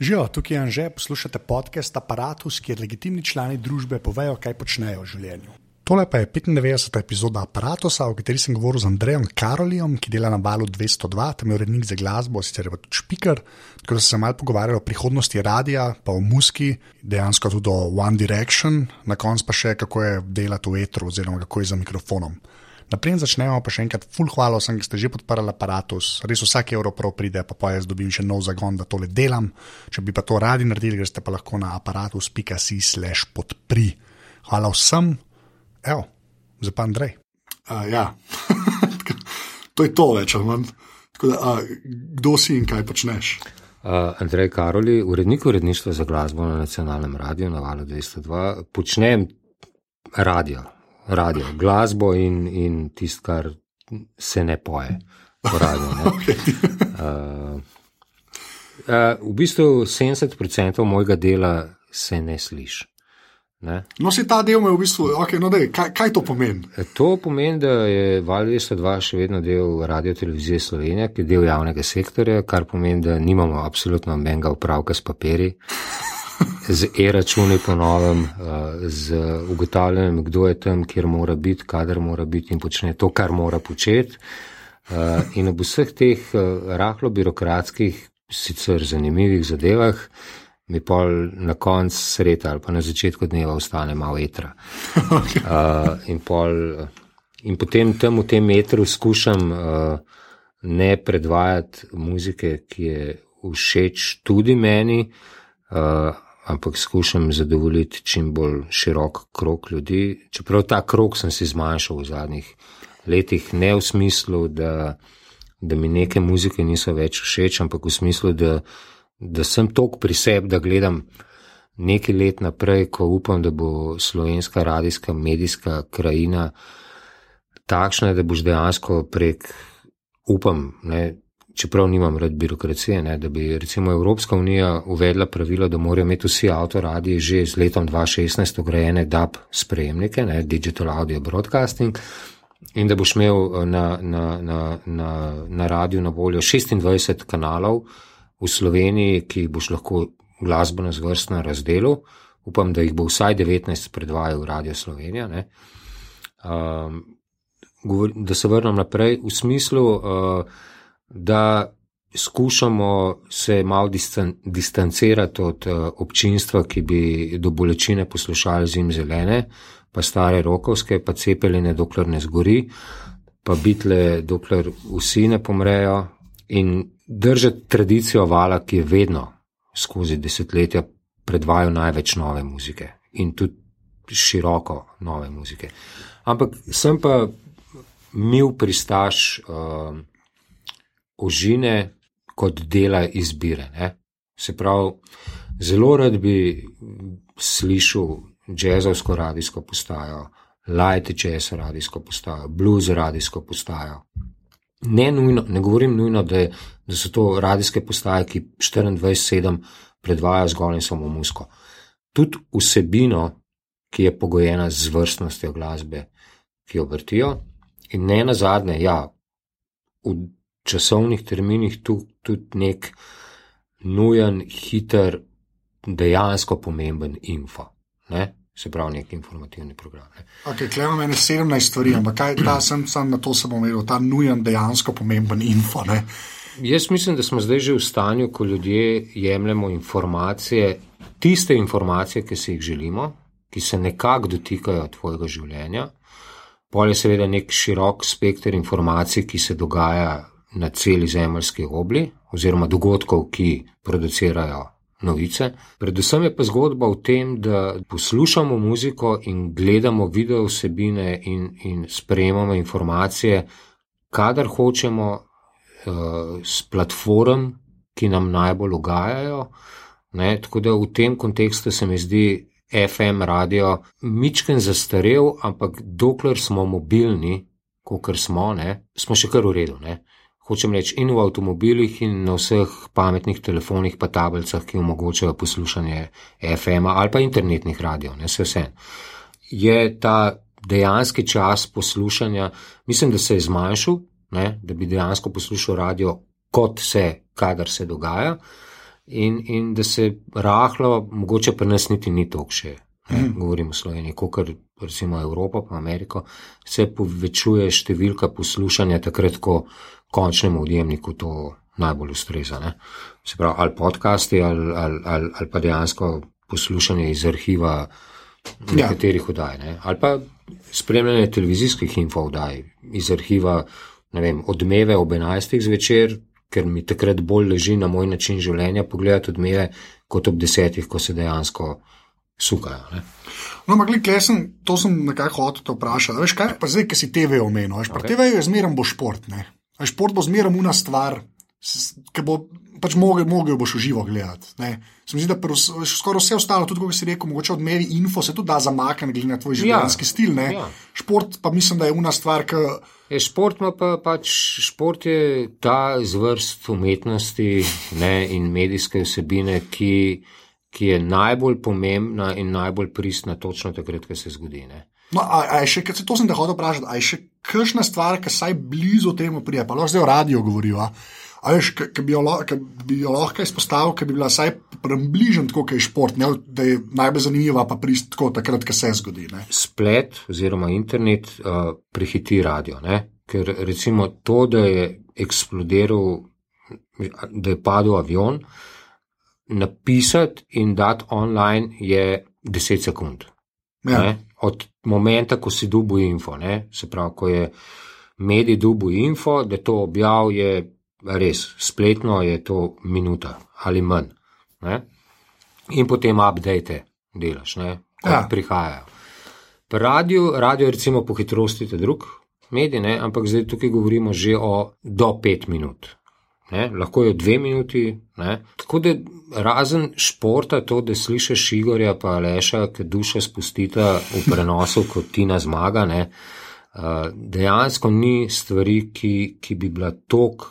Živijo, tukaj je Anže, poslušate podcast Apparatus, kjer legitimni člani družbe povejo, kaj počnejo v življenju. Tole pa je 95. epizoda Apparatusa, o kateri sem govoril z Andrejem Karolijom, ki dela na valu 202, tam je urednik za glasbo, sicer je pa tudi špiker. Tako da sem se malo pogovarjal o prihodnosti radia, pa o muski, dejansko tudi o One Direction, na koncu pa še kako je delati v etru, oziroma kako je za mikrofonom. Naprej začnemo pa še enkrat, full hvala vsem, ki ste že podprli aparatus, res vsak evro prav pride, pa pa jaz dobim še nov zagon, da tole delam. Če bi pa to radi naredili, greste pa lahko na aparatus.si/slash podpri. Hvala vsem, evo, zdaj pa Andrej. Uh, ja, to je to več ali manj. Da, uh, kdo si in kaj počneš? Uh, Andrej Karoli, urednik uredništva za glasbo na nacionalnem radiju na valu 202, počnem radio radio, glasbo in, in tisto, kar se ne poje. Radio, ne. Uh, uh, v bistvu 70% mojega dela se ne sliši. Ne? No, si ta del, v bistvu, okay, no dej, kaj, kaj to pomeni? E, to pomeni, da je Val 202 še vedno del radio televizije Slovenije, ki je del javnega sektorja, kar pomeni, da nimamo absolutno menga upravka s papiri z e-računi po novem, eh, z ugotavljanjem, kdo je tam, kjer mora biti, kader mora biti in počne to, kar mora početi. Eh, in ob vseh teh eh, rahlo birokratskih, sicer zanimivih zadevah, mi pa na koncu sreda ali pa na začetku dneva ostane malo etra. In, pol, in potem tam v tem metru skušam ne predvajati muzike, ki je všeč tudi meni, ampak skušam zadovoljiti čim bolj širok krok ljudi. Čeprav ta krok sem si zmanjšal v zadnjih letih, ne v smislu, da, da mi neke muzike niso več všeč, ampak v smislu, da, da sem tok pri sebi, da gledam nekaj let naprej, ko upam, da bo slovenska radijska medijska krajina takšna, da boš dejansko prek, upam, ne, čeprav nimam rad birokracije, ne, da bi recimo Evropska unija uvedla pravilo, da morajo imeti vsi avtoradi že z letom 2016 ugrajene DAB sprejemnike, ne, Digital Audio Broadcasting, in da boš imel eh, na, na, na, na, na radiju na voljo 26 kanalov v Sloveniji, ki jih boš lahko glasbeno zvrstno razdelil. Upam, da jih bo vsaj 19 predvajal Radio Slovenija. Um, govor, da se vrnem naprej v smislu, uh, da skušamo se malo distan, distancirati od uh, občinstva, ki bi do bolečine poslušali zim zelene, pa stare rokovske, pa cepeline, dokler ne zgori, pa bitle, dokler vsi ne pomrejo in držati tradicijo vala, ki je vedno skozi desetletja predvajal največ nove muzike in tudi široko nove muzike. Ampak sem pa mil pristaš. Uh, ožine kot dela izbire. Ne? Se pravi, zelo rad bi slišal jazzovsko radijsko postajo, light jazz radijsko postajo, blues radijsko postajo. Ne, nujno, ne govorim nujno, da, je, da so to radijske postaje, ki 24-7 predvajajo zgolj in samo musko. Tudi vsebino, ki je pogojena z vrstnostjo glasbe, ki jo vrtijo, in ne na zadnje, ja, v časovnih terminih tu, tudi nek nujen, hiter, dejansko pomemben info. Ne? Se pravi, nek informativni program. Ne. Okay, Klej imamo 17 stvari, ampak kaj ta sem, sem na to se bom imel, ta nujen, dejansko pomemben info. Ne. Jaz mislim, da smo zdaj že v stanju, ko ljudje jemljemo informacije, tiste informacije, ki si jih želimo, ki se nekako dotikajo tvojega življenja. Pol je seveda nek širok spekter informacij, ki se dogaja na celi zemljski obli, oziroma dogodkov, ki producirajo novice. Predvsem je pa zgodba v tem, da poslušamo muziko in gledamo video vsebine in, in sprejemamo informacije, kadar hočemo, uh, s platform, ki nam najbolj ugajajo. Ne, tako da v tem kontekstu se mi zdi FM radio mičken zastarel, ampak dokler smo mobilni, kot smo, ne, smo še kar v redu. Ne hočem reči, in v avtomobilih, in na vseh pametnih telefonih, pa tablicah, ki omogočajo poslušanje FM-a ali pa internetnih radijev, ne vse vse. Je ta dejanski čas poslušanja, mislim, da se je zmanjšal, ne, da bi dejansko poslušal radio, kot se, kadar se dogaja. in, in da se rahlo, mogoče pa nas niti ni tok še. Ne, govorim o Sloveniji, kot recimo Evropa, pa Ameriko, se povečuje številka poslušanja takrat, ko končnemu odjemniku to najbolj ustreza. Ne. Se pravi, ali podcasti, ali, ali, ali, ali pa dejansko poslušanje iz arhiva nekaterih ja. oddaj, ne. ali pa spremljanje televizijskih infooddaj iz arhiva, ne vem, odmeve ob 11. zvečer, ker mi takrat bolj leži na moj način življenja pogledati odmeve kot ob 10. ko se dejansko sukajo. Ne. No, ampak, gledaj, sem, to sem nekako hotel te vprašati. Veš, kaj pa zdaj, ki si TV omenil? Veš, okay. TV je zmeraj bo šport. Ne? Šport bo zmeraj una stvar, ki bo pač mogel, mogel boš uživo gledati. Se mi zdi, da skoraj vse ostalo, tudi ko si rekel, mogoče odmeri info, se tudi da zamakniti glede na tvoj življenjski ja. stil. Ja. Šport pa mislim, da je una stvar, ki. Je šport, pa pač šport je ta zvrst umetnosti ne, in medijske vsebine, ki ki je najbolj pomembna in najbolj pristna, točno takrat, ko se zgodi. Ne? No, a, a še, to sem te hotel vprašati, ali je še kakšna stvar, ki saj blizu temu prije, pa lahko zdaj o radiju govorijo. Ali bi jo, bi jo lahko izpostavil, ki bi bila vsaj približen tako, kot je šport, ne, da je najbolj zanimiva, pa prist tako, takrat, ko se zgodi. Ne. Splet oziroma internet uh, prehiti radio. Ne. Ker recimo to, da je eksplodiral, da je padel avion, napisati in dati online je 10 sekund. Ja. Od momenta, ko si dubu info, ne? se pravi, ko je medij dubu info, da to objav je res spletno, je to minuta ali manj. Ne? In potem update delaš, ko ja. prihajajo. Radio, radio je recimo po hitrosti drug medij, ne? ampak zdaj tukaj govorimo že o do 5 minut. Ne? lahko je dve minuti. Ne? Tako da razen športa, to, da slišiš Igorja, pa leša, ki duša spustita v prenosu, kot ti na zmaga, ne? dejansko ni stvari, ki, ki bi bila tok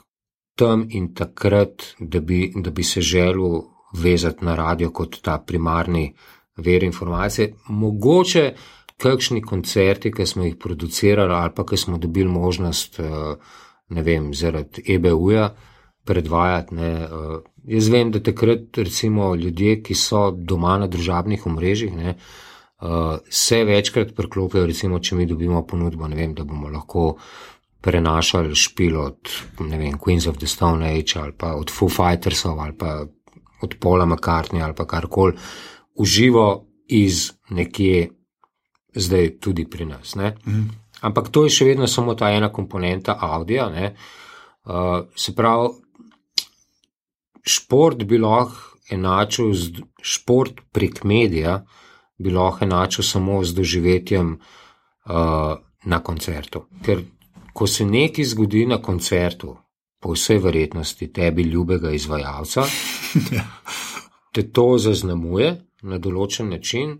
tam in takrat, da bi, da bi se želel vezati na radio kot ta primarni ver informacije. Mogoče kakšni koncerti, ki smo jih producirali ali pa ki smo dobili možnost, ne vem, zaradi EBU-ja predvajati. Ne. Eh, jaz vem, da takrat recimo ljudje, ki so doma na družabnih omrežjih, ne, eh, se večkrat preklopijo, recimo, če mi dobimo ponudbo, vem, da bomo lahko prenašali špil od vem, Queens of the Stone Age ali pa od Foo Fightersov ali pa od Paula McCartney ali pa karkoli, uživo iz nekje, zdaj tudi pri nas. Mm. Ampak to je še vedno samo ta ena komponenta avdija. Uh, se pravi, šport bi lahko enačil z šport prek medija, bi lahko enačil samo z doživetjem uh, na koncertu. Ker ko se nekaj zgodi na koncertu, po vsej verjetnosti tebi ljubega izvajalca, te to zaznamuje na določen način.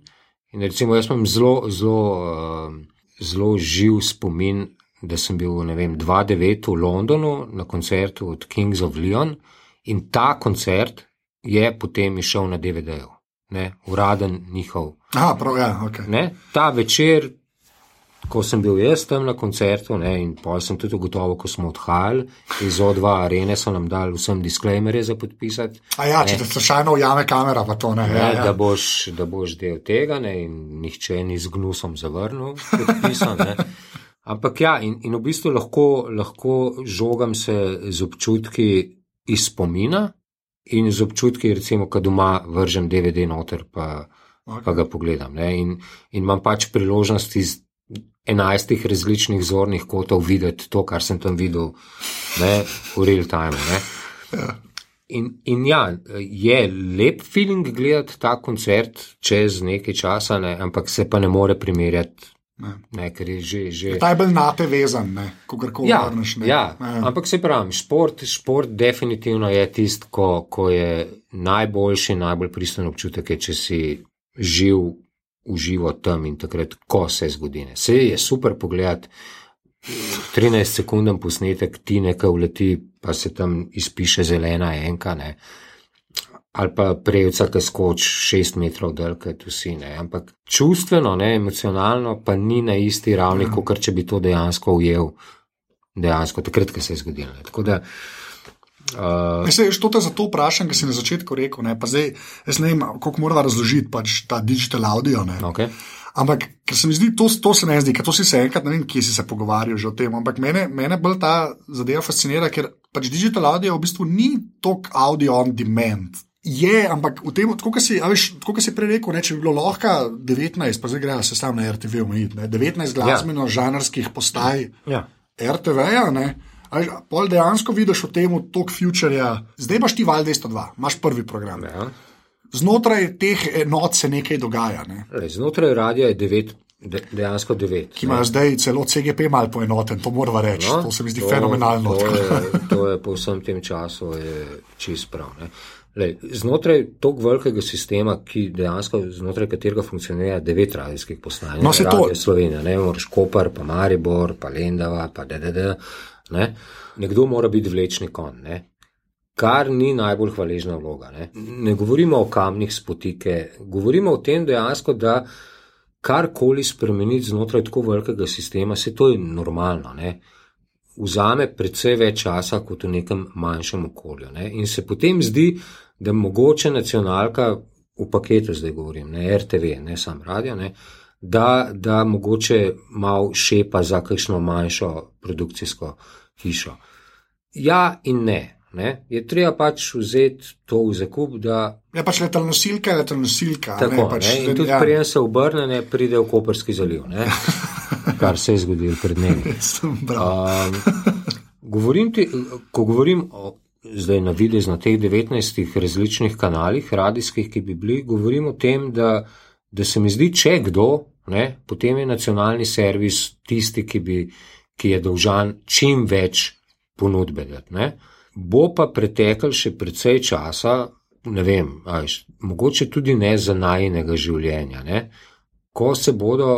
In recimo, jaz imam zelo, zelo, uh, zelo živ spomin, da sem bil, ne vem, 2-9 v Londonu na koncertu od Kings of Leon. In ta koncert je potem išel na DVD-ju, uraden njihov. Aha, prav, ja, okay. ne, ta večer, ko sem bil jaz tam na koncertu, ne, in pa sem tudi ugotovil, ko smo odhajali iz O2 arene, so nam dali vsem disclaimerje za podpisati. A ja, če te slučajno ujame kamera, pa to ne. ne ja, ja. Da, boš, da boš del tega, ne, in nihče ni z gnusom zavrnil podpisan. Ampak ja, in, in v bistvu lahko, lahko žogam se z občutki iz spomina in z občutki, recimo, kad doma vržem DVD noter, pa, okay. pa ga pogledam. In, in imam pač priložnost iz enajstih različnih zornih kotov videti to, kar sem tam videl ne, v real time. Ja. In, in ja, je lep feeling gledati ta koncert čez nekaj časa, ne, ampak se pa ne more primerjati Ne. Ne, je že, že... Ta je bolj na te vezan, ko kar koli ja, vrneš. Ja, ampak se pravi, šport, šport definitivno je tisto, ko, ko je najboljši, najbolj pristen občutek, je, če si živ, uživo tam in takrat, ko se zgodi. Se je super pogledati 13 sekundam posnetek, ti nekaj uleti, pa se tam izpiše zelena enka. Ne ali pa prejca, ki skoč šest metrov dol, kot vsi. Ne. Ampak čustveno, ne, emocionalno, pa ni na isti ravni, kot če bi to dejansko ujel, dejansko takrat, ko se je zgodilo. Tako da Uh, se, to te zato vprašam, ker si na začetku rekel, ne, pa zdaj, ne vem, kako mora razložiti pač ta digital audio. Okay. Ampak, ker se mi zdi, to, to se ne zdi, ker to si se enkrat, ne vem, kje si se pogovarjal že o tem. Ampak mene, mene bolj ta zadeva fascinira, ker pač digital audio v bistvu ni tok audio on demand. Je, ampak v tem, kot si, si prej rekel, ne, če bi bilo lahko 19, pa zdaj grejo se sam na RTV omejiti, 19 glasbeno-žanrskih postaj ja. RTV-ja. Pol dejansko vidiš v tem, tok futurja. Zdaj imaš ti val 202, imaš prvi program. Ja. Znotraj teh enot se nekaj dogaja. Ne? Le, znotraj radia je devet. De, dejansko devet. Ki imajo zdaj celo CGP malo poenoten, to moramo reči. No, to se mi zdi to, fenomenalno. To je, to je po vsem tem času čist prav. Lej, znotraj tog velikega sistema, ki dejansko znotraj katerega funkcionira devet radijskih postaj, no, to. Slovenija, ne moreš Kopar, pa Maribor, pa Lendava, pa DDD. Ne? Nekdo mora biti vlečni kon, ne? kar ni najbolj hvaležna vloga. Ne? ne govorimo o kamnih spotike, govorimo o tem dejansko, da karkoli spremeniti znotraj tako velikega sistema, se to je normalno. Ne? Vzame predvsej več časa kot v nekem manjšem okolju. Ne? In se potem zdi, da mogoče nacionalka v paketu, zdaj govorim, ne RTV, ne sam radio, ne? da, da mogoče malo šepa za kakšno manjšo produkcijsko hišo. Ja in ne. ne. Je treba pač vzeti to v zakup. Da... Je ja, pač letalna nosilka, letalna nosilka. Tako, ne, pač, ne. In tudi ja. prijem se obrne, ne pride v Koperski zaliv, ne. kar se je zgodilo pred dnevi. um, govorim ti, ko govorim o. Zdaj na videz na teh 19 različnih kanalih, radijskih, ki bi bili, govorim o tem, da, da se mi zdi, če kdo, ne, potem je nacionalni servis tisti, ki, bi, ki je dolžan čim več ponudbe. Ne. Bo pa pretekel še precej časa, ne vem, ajš, mogoče tudi ne za najnega življenja, ne, ko se bodo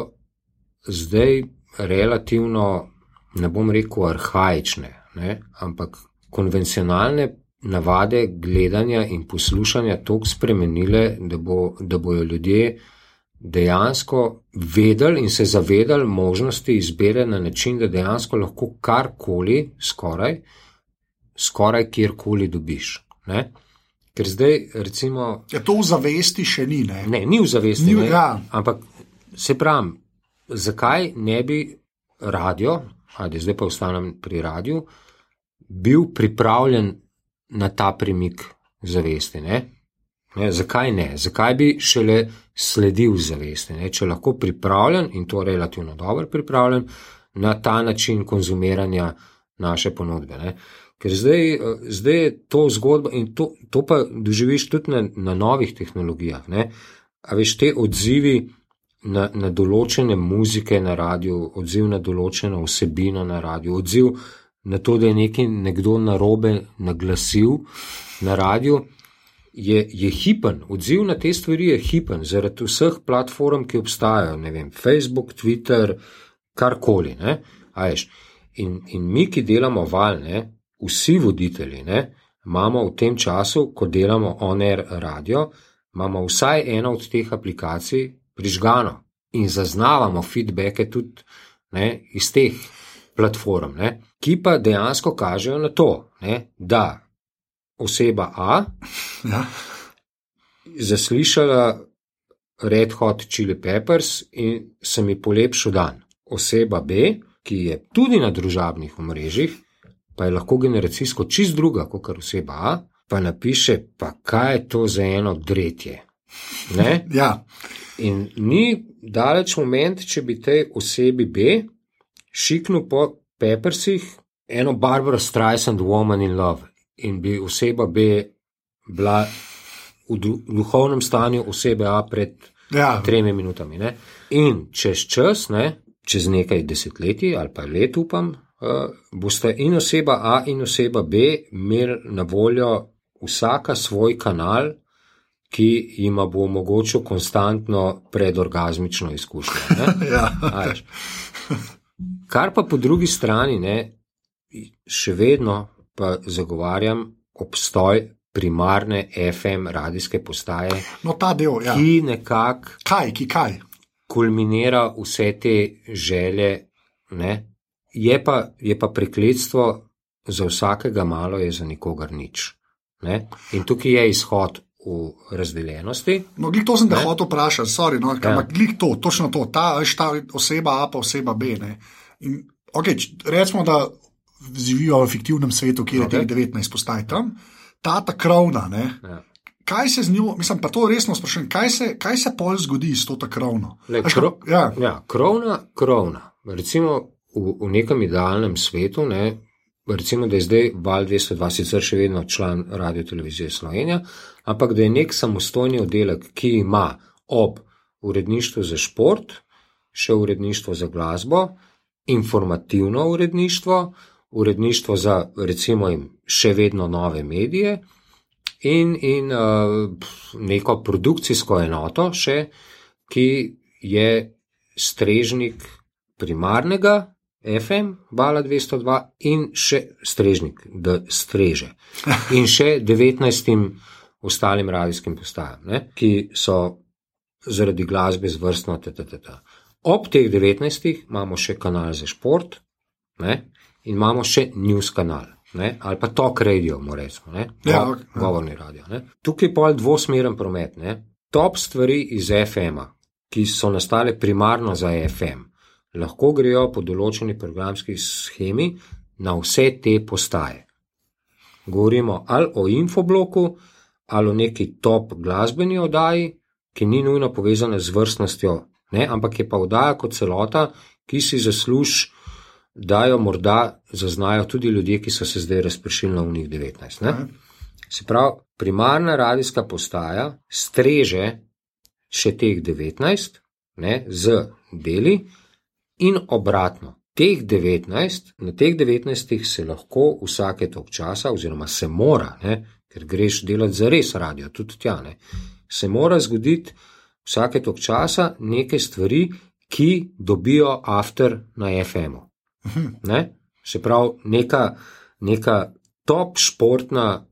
zdaj relativno, ne bom rekel, arhajične, ne, ampak konvencionalne. Navade gledanja in poslušanja tako spremenile, da, bo, da bojo ljudje dejansko vedeli in se zavedali možnosti izbire na način, da dejansko lahko karkoli, skoraj, skoraj kjerkoli dobiš. Ne? Ker zdaj, recimo. Ja, to v zavesti še ni. Ne, ne ni v zavesti. Ni, ne, ja. Ampak se pravi, zakaj ne bi radio, ajde, zdaj pa ostanem pri radiju, bil pripravljen na ta premik zavesti. Ne? Ne, zakaj ne? Zakaj bi šele sledil zavesti? Ne? Če lahko pripravljen in to relativno dobro pripravljen na ta način konzumiranja naše ponudbe. Ne? Ker zdaj, zdaj je to zgodba in to, to pa doživiš tudi na, na novih tehnologijah. Ne? A veš, te odzivi na, na določene muzike na radiju, odziv na določeno vsebino na radiju, odziv na to, da je nekaj nekdo narobe naglasil na radiju je, je hipen, odziv na te stvari je hipen, zaradi vseh platform, ki obstajajo, ne vem, Facebook, Twitter, karkoli. In, in mi, ki delamo val, ne, vsi voditelji, ne, imamo v tem času, ko delamo on-air radio, imamo vsaj eno od teh aplikacij prižgano in zaznavamo feedbacke tudi ne, iz teh platform, ne, ki pa dejansko kažejo na to, ne, da oseba A ja. zaslišala Red Hot Chili Peppers in se mi polepšal dan. Oseba B, ki je tudi na družabnih omrežjih, pa je lahko generacijsko čist druga kot oseba A, pa napiše, pa kaj je to za eno dretje. ja. In ni daleč moment, če bi tej osebi B šiknil po Peppersih eno Barbara Streisand Woman in Love in bi oseba B bila v duhovnem stanju osebe A pred ja. tremi minutami. Ne? In čez čas, ne, čez nekaj desetletij ali pa let, upam, uh, boste in oseba A in oseba B imeli na voljo vsaka svoj kanal. Ki jim bo omogočil konstantno predorgazmično izkušnjo. ja. Kar pa po drugi strani, ne, še vedno pa zagovarjam obstoj primarne FM radijske postaje. No, ta del, ja. Ki nekako. Kaj, ki kaj? Kulminira vse te želje. Je pa, je pa prekletstvo za vsakega malo je za nikogar nič. Ne? In tukaj je izhod v razdeljenosti. No, glih to sem te hotel vprašati, sorry, no, Ja. ampak glih to, točno to, ta, ta oseba A pa oseba B. Ne. In, okay, recimo, da živijo v fiktivnem svetu, kjer je okay. teh 19 postaj tam, ta ta krovna. Ne, Ja. kaj se z njo, mislim, pa to resno sprašujem, kaj se, kaj se pol zgodi s to ta krovno? Le, Veš, kro, ja, ja, krovna, krovna. Recimo v, v nekem idealnem svetu, ne, recimo, da je zdaj Val 202 sicer še vedno član Radio Televizije Slovenija, ampak da je nek samostojni oddelek, ki ima ob uredništvu za šport, še uredništvo za glasbo, informativno uredništvo, uredništvo za recimo še vedno nove medije in, in uh, neko produkcijsko enoto še, ki je strežnik primarnega FM, Bala 202 in še strežnik, da streže. In še 19 ostalim radijskim postajam, ne, ki so zaradi glasbe zvrstno. Tata. Ob teh 19 imamo še kanal za šport ne, in imamo še news kanal. Ne, ali pa talk radio, moramo reči, Ja, Go, ok, ja. govorni radio. Ne. Tukaj je pol dvosmeren promet. Ne. Top stvari iz FM-a, ki so nastale primarno za FM, lahko grejo po določeni programski schemi na vse te postaje. Govorimo ali o infobloku, ali o neki top glasbeni oddaji, ki ni nujno povezana z vrstnostjo, ne, ampak je pa oddaja kot celota, ki si zasluži, da jo morda zaznajo tudi ljudje, ki so se zdaj razpršili na unih 19. Ne. Se pravi, primarna radijska postaja streže še teh 19 ne, z deli, in obratno. Teh 19, na teh 19 se lahko vsake tok časa, oziroma se mora, ne, ker greš delati za res radio, tudi tja, ne, se mora zgoditi vsake tok časa neke stvari, ki dobijo after na FM-u. Ne? Se pravi, neka, neka top športna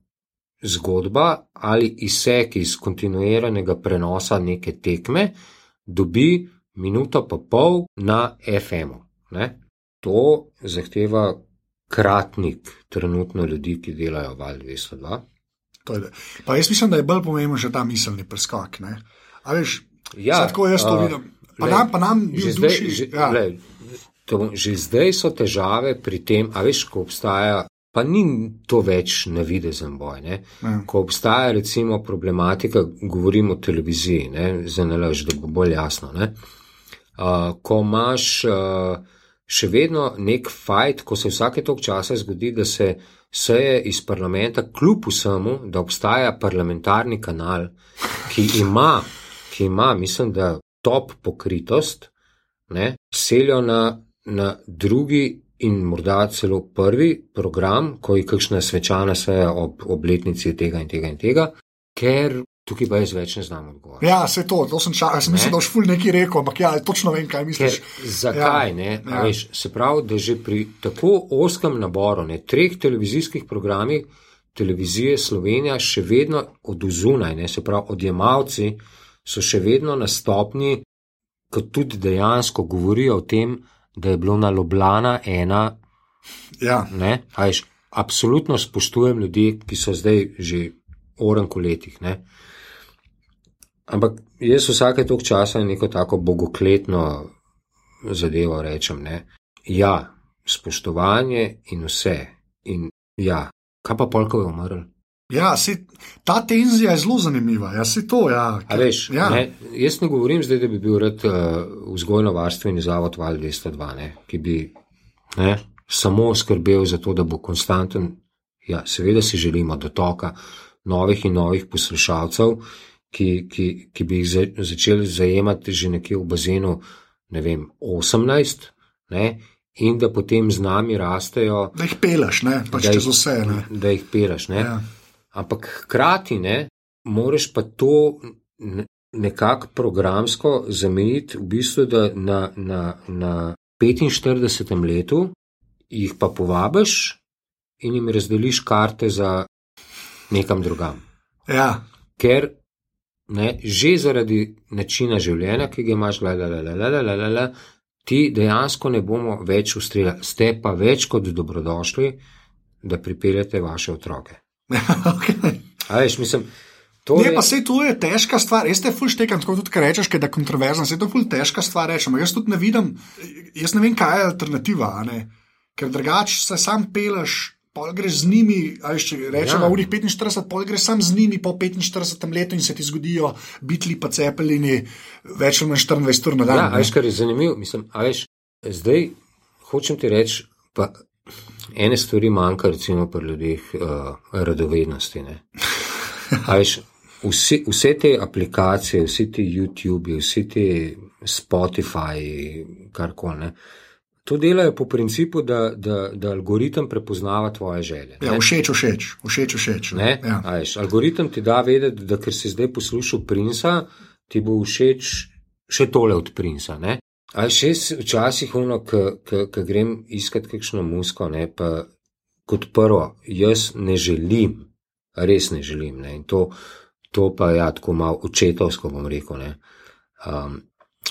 zgodba ali izsek iz kontinuiranega prenosa neke tekme dobi minuto pa pol na FM-u. To zahteva kratnik trenutno ljudi, ki delajo val 202. to je, pa jaz mislim, da je bolj pomemben še ta miselni preskok. Ne. A veš, Ja, tako jaz to a, vidim. Pa glej, nam, pa nam bi že v zdaj, duši. že, ja. glej, to, že zdaj so težave pri tem, a veš, ko obstaja, pa ni to več navidezen boj. Ne? Ja. Ko obstaja recimo problematika, govorim o televiziji, ne, za nalaž, da bo bolj jasno. Ne? Uh, ko imaš uh, še vedno nek fajt, ko se vsake tok časa zgodi, da se seje iz parlamenta, kljub vsemu, da obstaja parlamentarni kanal, ki ima, ki ima mislim, da top pokritost, ne, selijo na, na drugi in morda celo prvi program, ko je kakšna svečana seja ob obletnici tega in tega in tega, ker tukaj pa jaz več ne znam odgovoriti. Ja, se to, to sem čakal, sem mislil, da boš ful nekaj rekel, ampak ja, točno vem, kaj Ker, misliš. zakaj Ja, ne? ja. Veš, se pravi, da že pri tako oskem naboru, ne, treh televizijskih programih televizije Slovenija še vedno od zunaj, ne, se pravi, odjemalci so še vedno na stopni, ko tudi dejansko govorijo o tem, da je bilo na Ljubljana ena, Ja, ne, a veš, absolutno spoštujem ljudi, ki so zdaj že orenko letih, ne. Ampak jaz vsake tok časa neko tako bogokletno zadevo rečem, ne. Ja, spoštovanje in vse. In ja, kaj pa polkov je umrl? Ja se, ta tenzija je zelo zanimiva. Ja, se to, ja. A veš, ja. ne, jaz ne govorim zdaj, da bi bil rad uh, vzgojno-varstveni zavod Val 202, ne, ki bi ne, samo skrbel za to, da bo konstanten. Ja, seveda si želimo dotoka novih in novih poslušalcev, ki, ki, ki bi jih za, začeli zajemati že nekje v bazenu, ne vem, 18, ne, in da potem z nami rastejo, Da jih peleš, ne, pač Da jih- čez vse. Ne. da jih peraš. Ne. Ja. Ampak hkrati ne, moraš pa to ne- nekako programsko zamejiti, v bistvu, da na, na, na 45. letu jih pa povabiš in jim razdeliš karte za nekam drugam. Ja. Ker ne, že zaradi načina življenja, ki ga imaš, la, ti dejansko ne bomo več ustrelili. Ste pa več kot dobrodošli, da pripeljete vaše otroke. okay. A veš, mislim, to Ne, je pa se to je težka stvar. Jaz te ful štekam, tako tudi, kar rečeš, kaj je kontroverzno. Se to ful težka stvar rečem. Jaz tudi ne vidim, jaz ne vem, kaj je alternativa. Ker drugače se sam peleš. Pol greš z njimi, ali če rečemo, Ja. v njih 45, pol greš sam z njimi po 45 letu in se ti zgodijo bitli pa cepelini več ali manj 24 ur na dan. Ja, veš, kar je zanimivo. Mislim, veš, zdaj hočem ti reči, pa ene stvari manjka, recimo pri ljudeh, uh, radovednosti. veš, vsi, vse te aplikacije, vsi ti YouTube, vsi ti Spotify, karkoli. ne, To delajo po principu, da, da, da algoritem prepoznava tvoje želje. ne. Ja, všeč, všeč, všeč, všeč. Ne? Ja. A Veš, algoritem ti da vedeti, da ker si zdaj poslušal Princa, ti bo všeč še tole od Princa. Ne? A še včasih, ono, ko grem iskat kakšno musko, ne, pa kot prvo, jaz ne želim, res ne želim. Ne, in to, to pa ja, tako malo očetovsko bom rekel. Ne, um,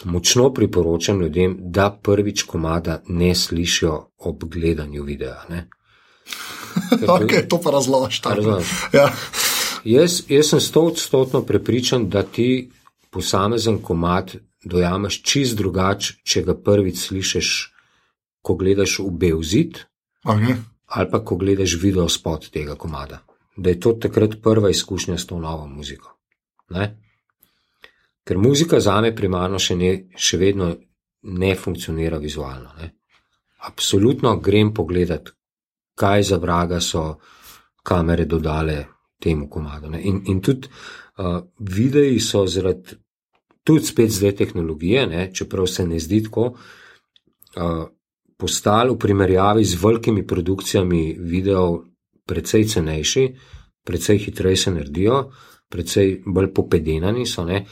močno priporočam ljudem, da prvič komada ne slišijo ob gledanju videa. Ne. Ker Okay, to pa razložiš. tako. Razumeš. Ja. Jaz, jaz sem stotodstotno prepričan, da ti posamezen komat dojameš čist drugače, če ga prvič slišiš, ko gledaš v bel zid, Okay. ali pa ko gledaš video spot tega komada. Da je to takrat prva izkušnja s to novo muziko. Ne? Ker muzika za me primarno še, ne, še vedno ne funkcionira vizualno. Ne? Absolutno grem pogledat, kaj za vraga so kamere dodale temu komadu. Ne? In, in tudi uh, videi so zaradi, tudi spet zdaj tehnologije, ne? čeprav se ne zdi tako, uh, postali v primerjavi z velikimi produkcijami videov precej cenejši, precej hitreje se naredijo, precej bolj popedenani so. Ne?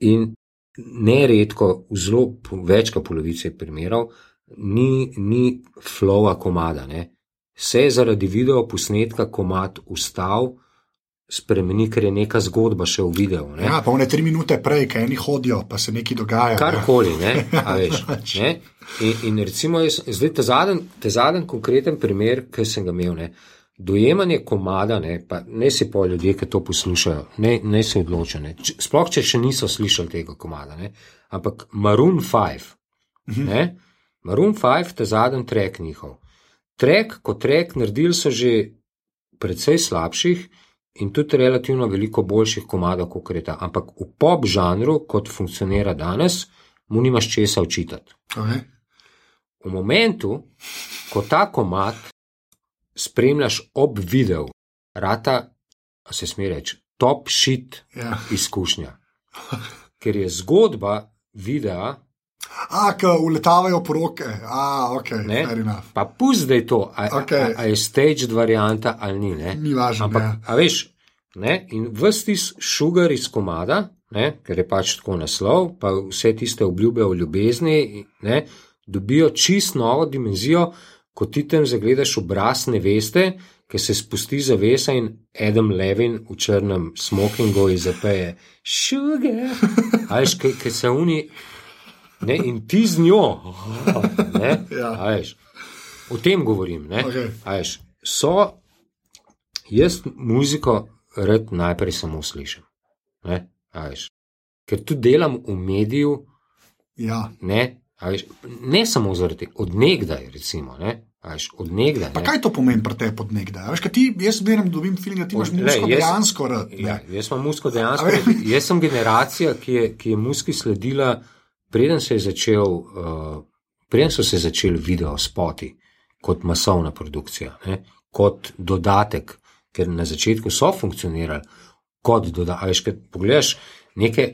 In neredko, v zelo več kot polovici primerov, ni, ni flowa komada. Ne? Se je zaradi video posnetka komat ustal, spremeni, ker je neka zgodba še v videu. Ne? Ja, pa one tri minute prej, kaj eni hodijo, pa se nekaj dogaja. Karkoli, ne, a veš. Ne? In, in recimo, jaz, zdaj ta zadnji, ta zadnji konkreten primer, ki sem ga imel, ne, dojemanje komada, ne, pa ne si po ljudje, ki to poslušajo, ne, ne se odločijo, ne, sploh če še niso slišali tega komada, ne, ampak Maroon 5, ne, Maroon 5, ta zadnji trek njihov. Trek, kot trek, naredili so že precej slabših in tudi relativno veliko boljših komadov, kot je ta. Ampak v pop žanru, kot funkcionira danes, mu nimaš česa učitati. Okay. V momentu, ko ta komad spremljaš ob videu, rata, se sme reči, top shit Ja. izkušnja. Ker je zgodba videa, A, ki uletavajo poroke. A, ok, Ne. pa pusti, da je to, a, Okej. a, a je stage varianta ali ni. Ne? Ni važno. Ampak, ja. a veš, ne? in vsti šugar iz komada, ne? ker je pač tako naslov, pa vse tiste obljube o ljubezni, ne? dobijo čist novo dimenzijo, ko ti tam zagledaš obraz neveste, ki se spusti zavesa in Adam Levin v črnem smokingu in zapeje šugar. A veš, ki se uni. Ne, in ti z njo, ne, Ja. veš, o tem govorim. Ne, a veš, so, jaz muziko rad najprej samo slišim. Ne, veš, ker tudi delam v mediju, ja. ne, veš, ne samo zaradi tega, odnegdaj, recimo. Ne, veš, odnegdaj. Pa kaj to pomeni pri tebi pod nekdaj? Veš, ti, jaz zmeraj dobim film, da ti imaš muziko jaz- dejansko rad. Ja, jaz sem musko dejansko. Veš? Jaz sem generacija, ki je, ki je muski sledila, preden se začel, uh, preden so se začeli video spoti kot masovna produkcija, ne, kot dodatek, ker na začetku so funkcionirali kot dodatek. Kad pogledaš neke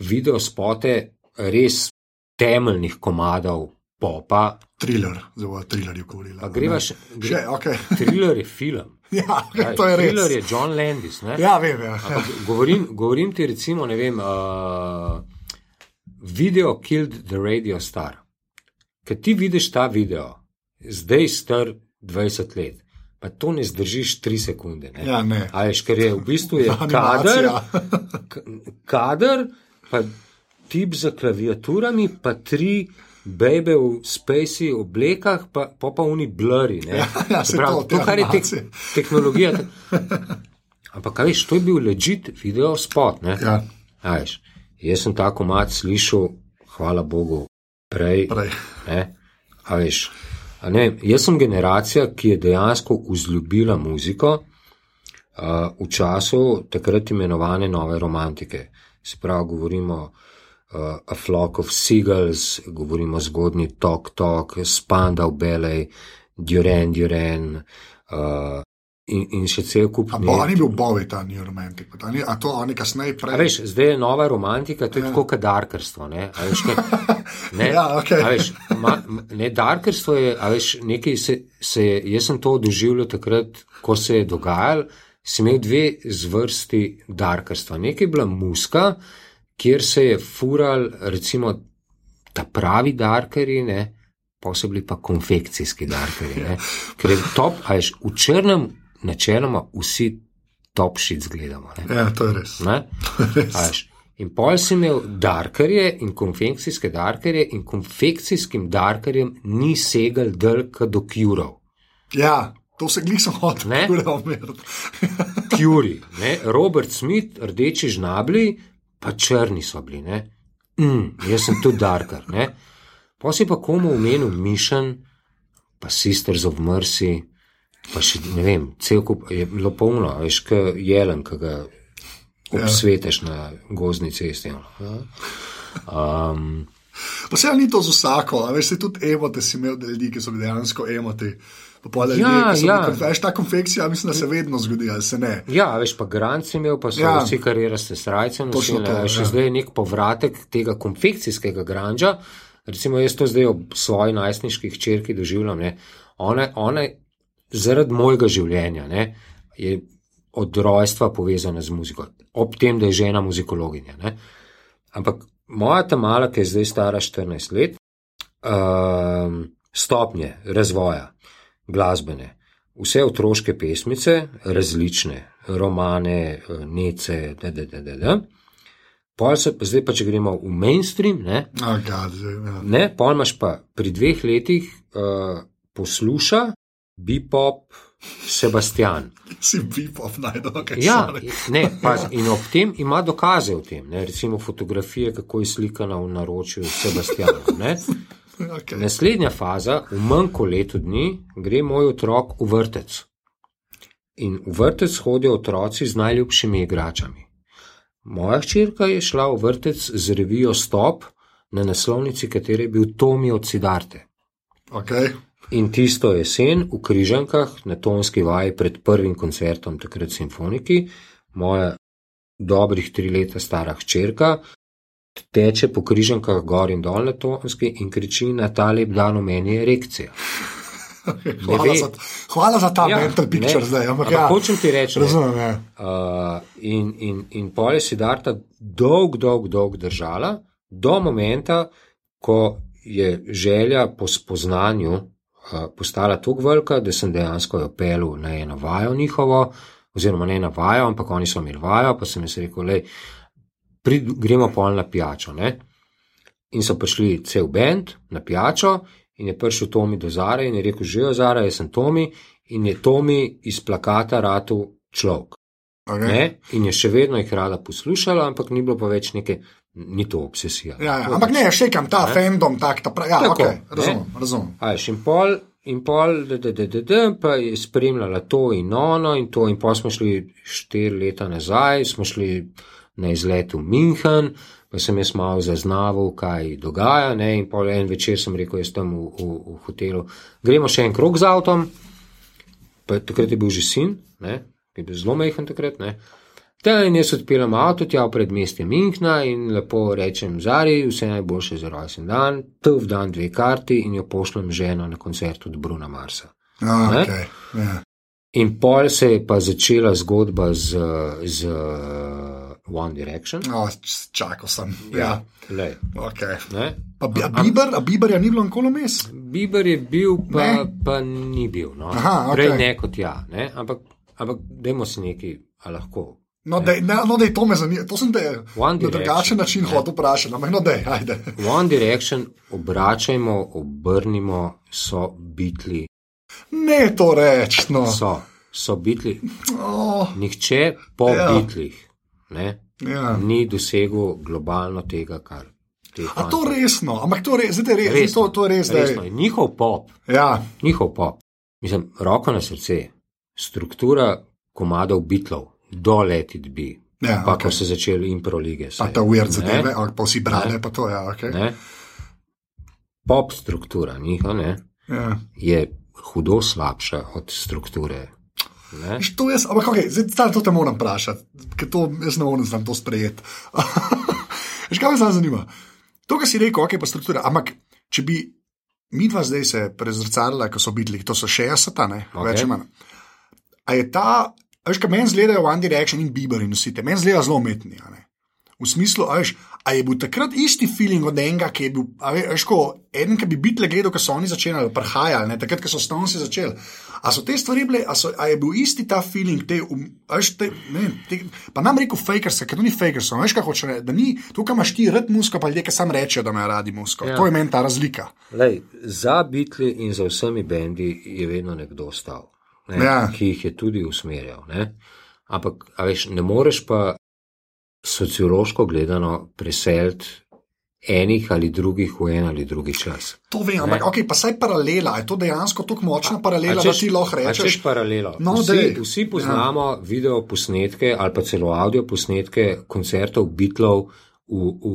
video spote res temeljnih komadov popa, Thriller, zelo thriller je govorila. grevaš, Še, gre, ok. thriller je film. Ja, okay, to je res. Thriller je John Landis. Ne? Ja, vem, ja. Ampak Govorim, govorim ti, recimo, ne vem, uh, video Killed the Radio Star. Ker ti vidiš ta video, zdaj star 20 let, pa to ne zdržiš 3 sekunde. Ne? Ja, ne. A veš, ker je v bistvu je kader, kader, pa tip za klaviaturami, pa tri bebe v spacey oblekah, pa pa, pa oni blurri. Ja, ja, Se pravi, to, te to, kar je tek, animacije. tehnologija. Ampak, kaj veš, to je bil legit video spot. Ne? Ja, A veš, jaz sem ta komat slišal, hvala Bogu, prej. prej. Ne? A veš, a ne, jaz sem generacija, ki je dejansko vzljubila muziko uh, v času takrat imenovane nove romantike. Se pravi, govorimo uh, A Flock of Seagulls, govorimo zgodni Tok Tok, Spandau Ballet, Duran Duran. Uh, In, in še cel kup A bo, a ni bil Bowie ta New Romantic, pa ta ni, a to oni kasneje prej. veš, zdaj je nova romantika, to je ja. tako kot darkerstvo. Ne, A veš, kaj, ne, Ja, a veš, ma, ne darkerstvo je, veš, nekaj se, se je, jaz sem to doživljal takrat, ko se je dogajalo, sem imel dve zvrsti darkerstva. Nekaj je bila muska, kjer se je fural, recimo, ta pravi darkeri, ne, pa so bili pa konfekcijski darkeri. Ne, ker je top, a veš, v črnem načeloma vsi top shit gledamo. Ne. Ja, to je res. Ne? A veš, In pol si imel darkerje in konfekcijske darkerje, in konfekcijskim darkerjem ni segel drk do kjurov. Ja, to se glih sem hotel Ne? omeriti. Kjuri, ne? Robert Smith, rdeči žnabli, pa črni so bili. Ne? Mm, jaz sem tudi darker. Ne? Pa komu omenil Mission, pa Sisters of Mercy, pa še ne vem, cel kup je bilo polno, a veš, k jelen, ki ga obsveteš na gozdni cesti. no. Um, Pa se ni to z vsako, a veš, se tudi emote si imel, da ljudi, ki so bili dejansko emoti. Pa Ja, so ja. bili, veš, ta konfekcija, mislim, da se vedno zgodi, ali se ne. Ja, veš, pa Grant si imel, pa so ja. Ja. vsi kariraste srajce Točno nosili. to, Še ja. zdaj je nek povratek tega konfekcijskega granža. Recimo, jaz to zdaj ob svoji najstniški hčerki doživljam. Ne. Ona, ona je zaradi mojega življenja ne, je od rojstva povezana z muziko, ob tem, da je žena muzikologinja. Ne. Ampak moja ta mala, ki je zdaj stara 14 let, um, stopnje razvoja glasbene, vse otroške pesmice, različne, romane, eh, nece, da. Pol se, pa zdaj pa, če gremo v mainstream, ne, Oh, God, ja. ne pol imaš pa pri dveh letih uh, posluša bipop Sebastian. Si bipop najdel, kaj Ja, sorry. ne, paz, in ob tem ima dokaze o tem, ne, recimo fotografije, kako je slikana v naročju Sebastiana. Ne. Okay. Naslednja faza, v manj kot letu dni, gre moj otrok v vrtec. In v vrtec hodijo otroci z najljubšimi igračami. Moja hčerka je šla v vrtec z revijo Stop, na naslovnici katere je bil Tomi od Sidarte. Okay. In tisto jesen v Križankah na tonski vaji pred prvim koncertom, takrat simfoniki, moja dobrih tri leta stara hčerka teče po Križankah gor in dol na tonski in kriči na ta lep dan v meni je erekcija. Hvala, ve. za, hvala za ta ja, mental picture ne, zdaj. Ampak, ampak ja, hočem ti reči, razumem. Ja. Uh, in, in, in pol je Sidarta dolg, dolg, dolg držala, do momenta, ko je želja po spoznanju postala tako velika, da sem dejansko jo pel na eno vajo njihovo, oziroma ne na vajo, ampak oni so imeli vajo, pa sem jim rekel, le, gremo pol na pijačo. Ne? In so prišli cel bend na pijačo, in je prišel Tomi do Zare in je rekel: Živijo Zara, jaz sem Tomi, in je Tomi iz plakata ratu človek. Okay. Ne? In je še vedno jih rada poslušala, ampak ni bilo pa več neke, ni to obsesija. Ja, ja. Ampak ne, še kam ta Ne? fandom, tak, ta pravi. Ja, Tako, okay, razumem, razumem. A veš, in pol, in pol, da, da, da, da, da, pa je spremljala to in ono, in to, in pol smo šli štiri leta nazaj, smo šli na izlet v München, pa sem jaz malo zaznaval, kaj dogaja, ne, in pol en večer sem rekel, jaz tam v, v, v hotelu, gremo še en krog z avtom, pa takrat je bil že sin, ne, ki je bil zelo majhen takrat, ne. Da, in jaz odpeljem avto tja v predmestje Minhna in lepo rečem Zari, vse najboljše za rojsten dan, tv dan dve karti in jo pošljem ženo na koncert od Bruna Marsa. Ah, Ne? okay. ja. In pol se je pa začela zgodba z, z One Direction. oh, čakal sem. Ja. lej, Okay. ne. Pa, bi- a Biber, a Biber je ni bilo nikoli mes? Bieber je bil, pa, Ne? pa ni bil. No. Aha, Prej okej. ne kot ja, ne. ampak, ampak dajmo si nekaj, a lahko No, da, ne, no, da je to me zanima. To sem te na drugačen način hotel vprašati. Ampak, no, da, ajde. One Direction obračajmo, obrnimo, so bitli, Ne to reči. No. so, so bitli. Oh, Nihče po Ja. ja. bitlih ne, ja. ni dosegel globalno tega, kar te A to resno, ampak to res, zdaj res, Resno, to, to res, Resno, in njihov pop, Ja, njihov pop, mislim, roko na srce, struktura komadov bitlov, do let it be. Ja, pa okej. ko so začeli impro lige. pa saj, ta weird ne, zadeve, ali pa vsi brale, Ne. pa to je. Ja, okay. ne. Pop struktura njihova ne, ja. je hudo slabša od strukture. To jaz, ampak okay, zdaj to te moram vprašati, ker to jaz ne morem znam to sprejeti. Veš, kaj me zdaj zanima? To, kar si rekel, ok, pa struktura. Ampak, če bi mi dva zdaj se prezrcalila, ko so bili, to so 60, ne, okay. Ok. več ali manj. A je ta, veš, kaj meni zgledajo One Direction in Bieber in vsi te, meni zgledajo zelo umetni. V smislu, veš, a je bil takrat isti feeling od enega, ki je bil, veš, ko eden, ki bi bitle gledal, ko so oni začeli, ali prihajali, ne, takrat, ko so Stonesi začeli. A so te stvari bile, a, so, a je bil isti ta feeling, te, um, veš, te, ne, te, pa nam rekel fakers, ker to ni fakers, veš, kaj hoče reči, da ni, tukaj imaš ti rad musko, pa ljudje, ki sam rečejo, da imajo radi musko. Ja. To je meni ta razlika. Lej, za bitli in za vsemi bendi je vedno nekdo stal, ne, Ja. ki jih je tudi usmerjal. Ne. Ampak, a veš, ne moreš pa sociološko gledano preseliti enih ali drugih v en ali drugi čas. To vem, ampak Ne. ok, pa saj paralela, je to dejansko tako močna A paralela, da ti lahko a rečeš. češ paralelo. No, vsi, dej. vsi poznamo ja. video posnetke ali pa celo audio posnetke koncertov Beatlov v, v,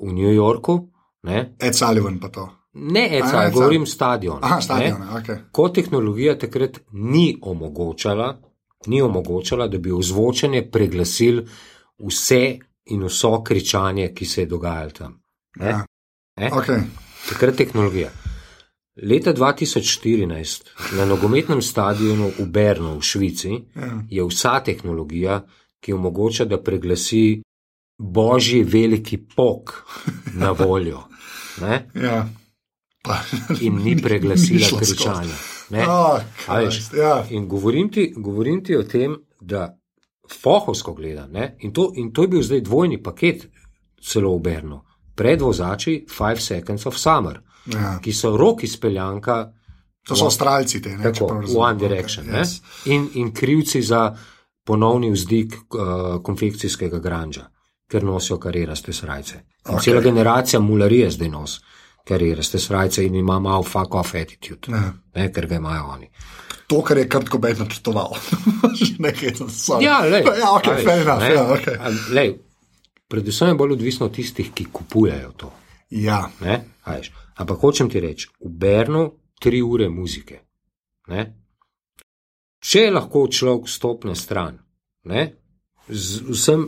v New Yorku. Ne, Ed Sullivan pa to. Ne Eca, Ed govorim stadion. Aha, ne. stadion, ok. Ko tehnologija takrat ni omogočala, ni omogočala, da bi ozvočenje preglasil vse in vso kričanje, ki se je dogajalo tam. Ne? Ja. Ne? Okay. Takrat tehnologija. Leta 2014 na nogometnem stadionu v Bernu v Švici Ja. je vsa tehnologija, ki omogoča, da preglasi božji veliki pok na voljo. Ne? Ja. Pa, In ni preglasila kričanja. Ne? A veš, Christ, ja. In govorim ti, govorim ti o tem, da fohovsko gledam, ne? in to, in to je bil zdaj dvojni paket, celo v Bernu, pred vozači Five Seconds of Summer, Ja. ki so roki speljanka. To so Avstralci, te, ne, Tako, v. One Direction. Okay, Okay, yes. in, in krivci za ponovni vzdik uh, konfekcijskega granža, ker nosijo kariraste srajce. In Ok. Cela generacija mularije zdaj nosi kariraste srajce in ima malo fuck off attitude, Ja. ne, ker ga imajo oni. To, kar je kratko bej načrtoval. Nekaj, sorry. Ja, lej, ja, ok, a veš, enough. ne, Ja, okay. lej, predvsem je bolj odvisno od tistih, ki kupujejo to. ja. Ne, a veš. Ampak hočem ti reči, v Bernu tri ure muzike. Ne? Če lahko človek stopi na stran, ne? z vsem,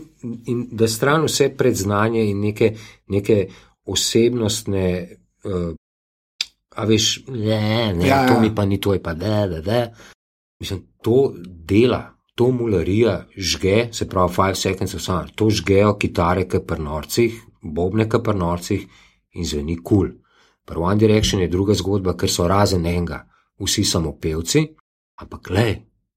in da stran vse predznanje in neke, neke osebnostne. Uh, A veš, ne, ne, Ja, to ja. mi pa ni to, je pa da, da, da. Mislim, to dela, to mularija žge, se pravi, five seconds of summer, to žgejo kitare, ki pri norcih, bobne, ki pri norcih in zveni kul. Cool. Pri One Direction je druga zgodba, ker so razen enega, vsi samo pevci, ampak le,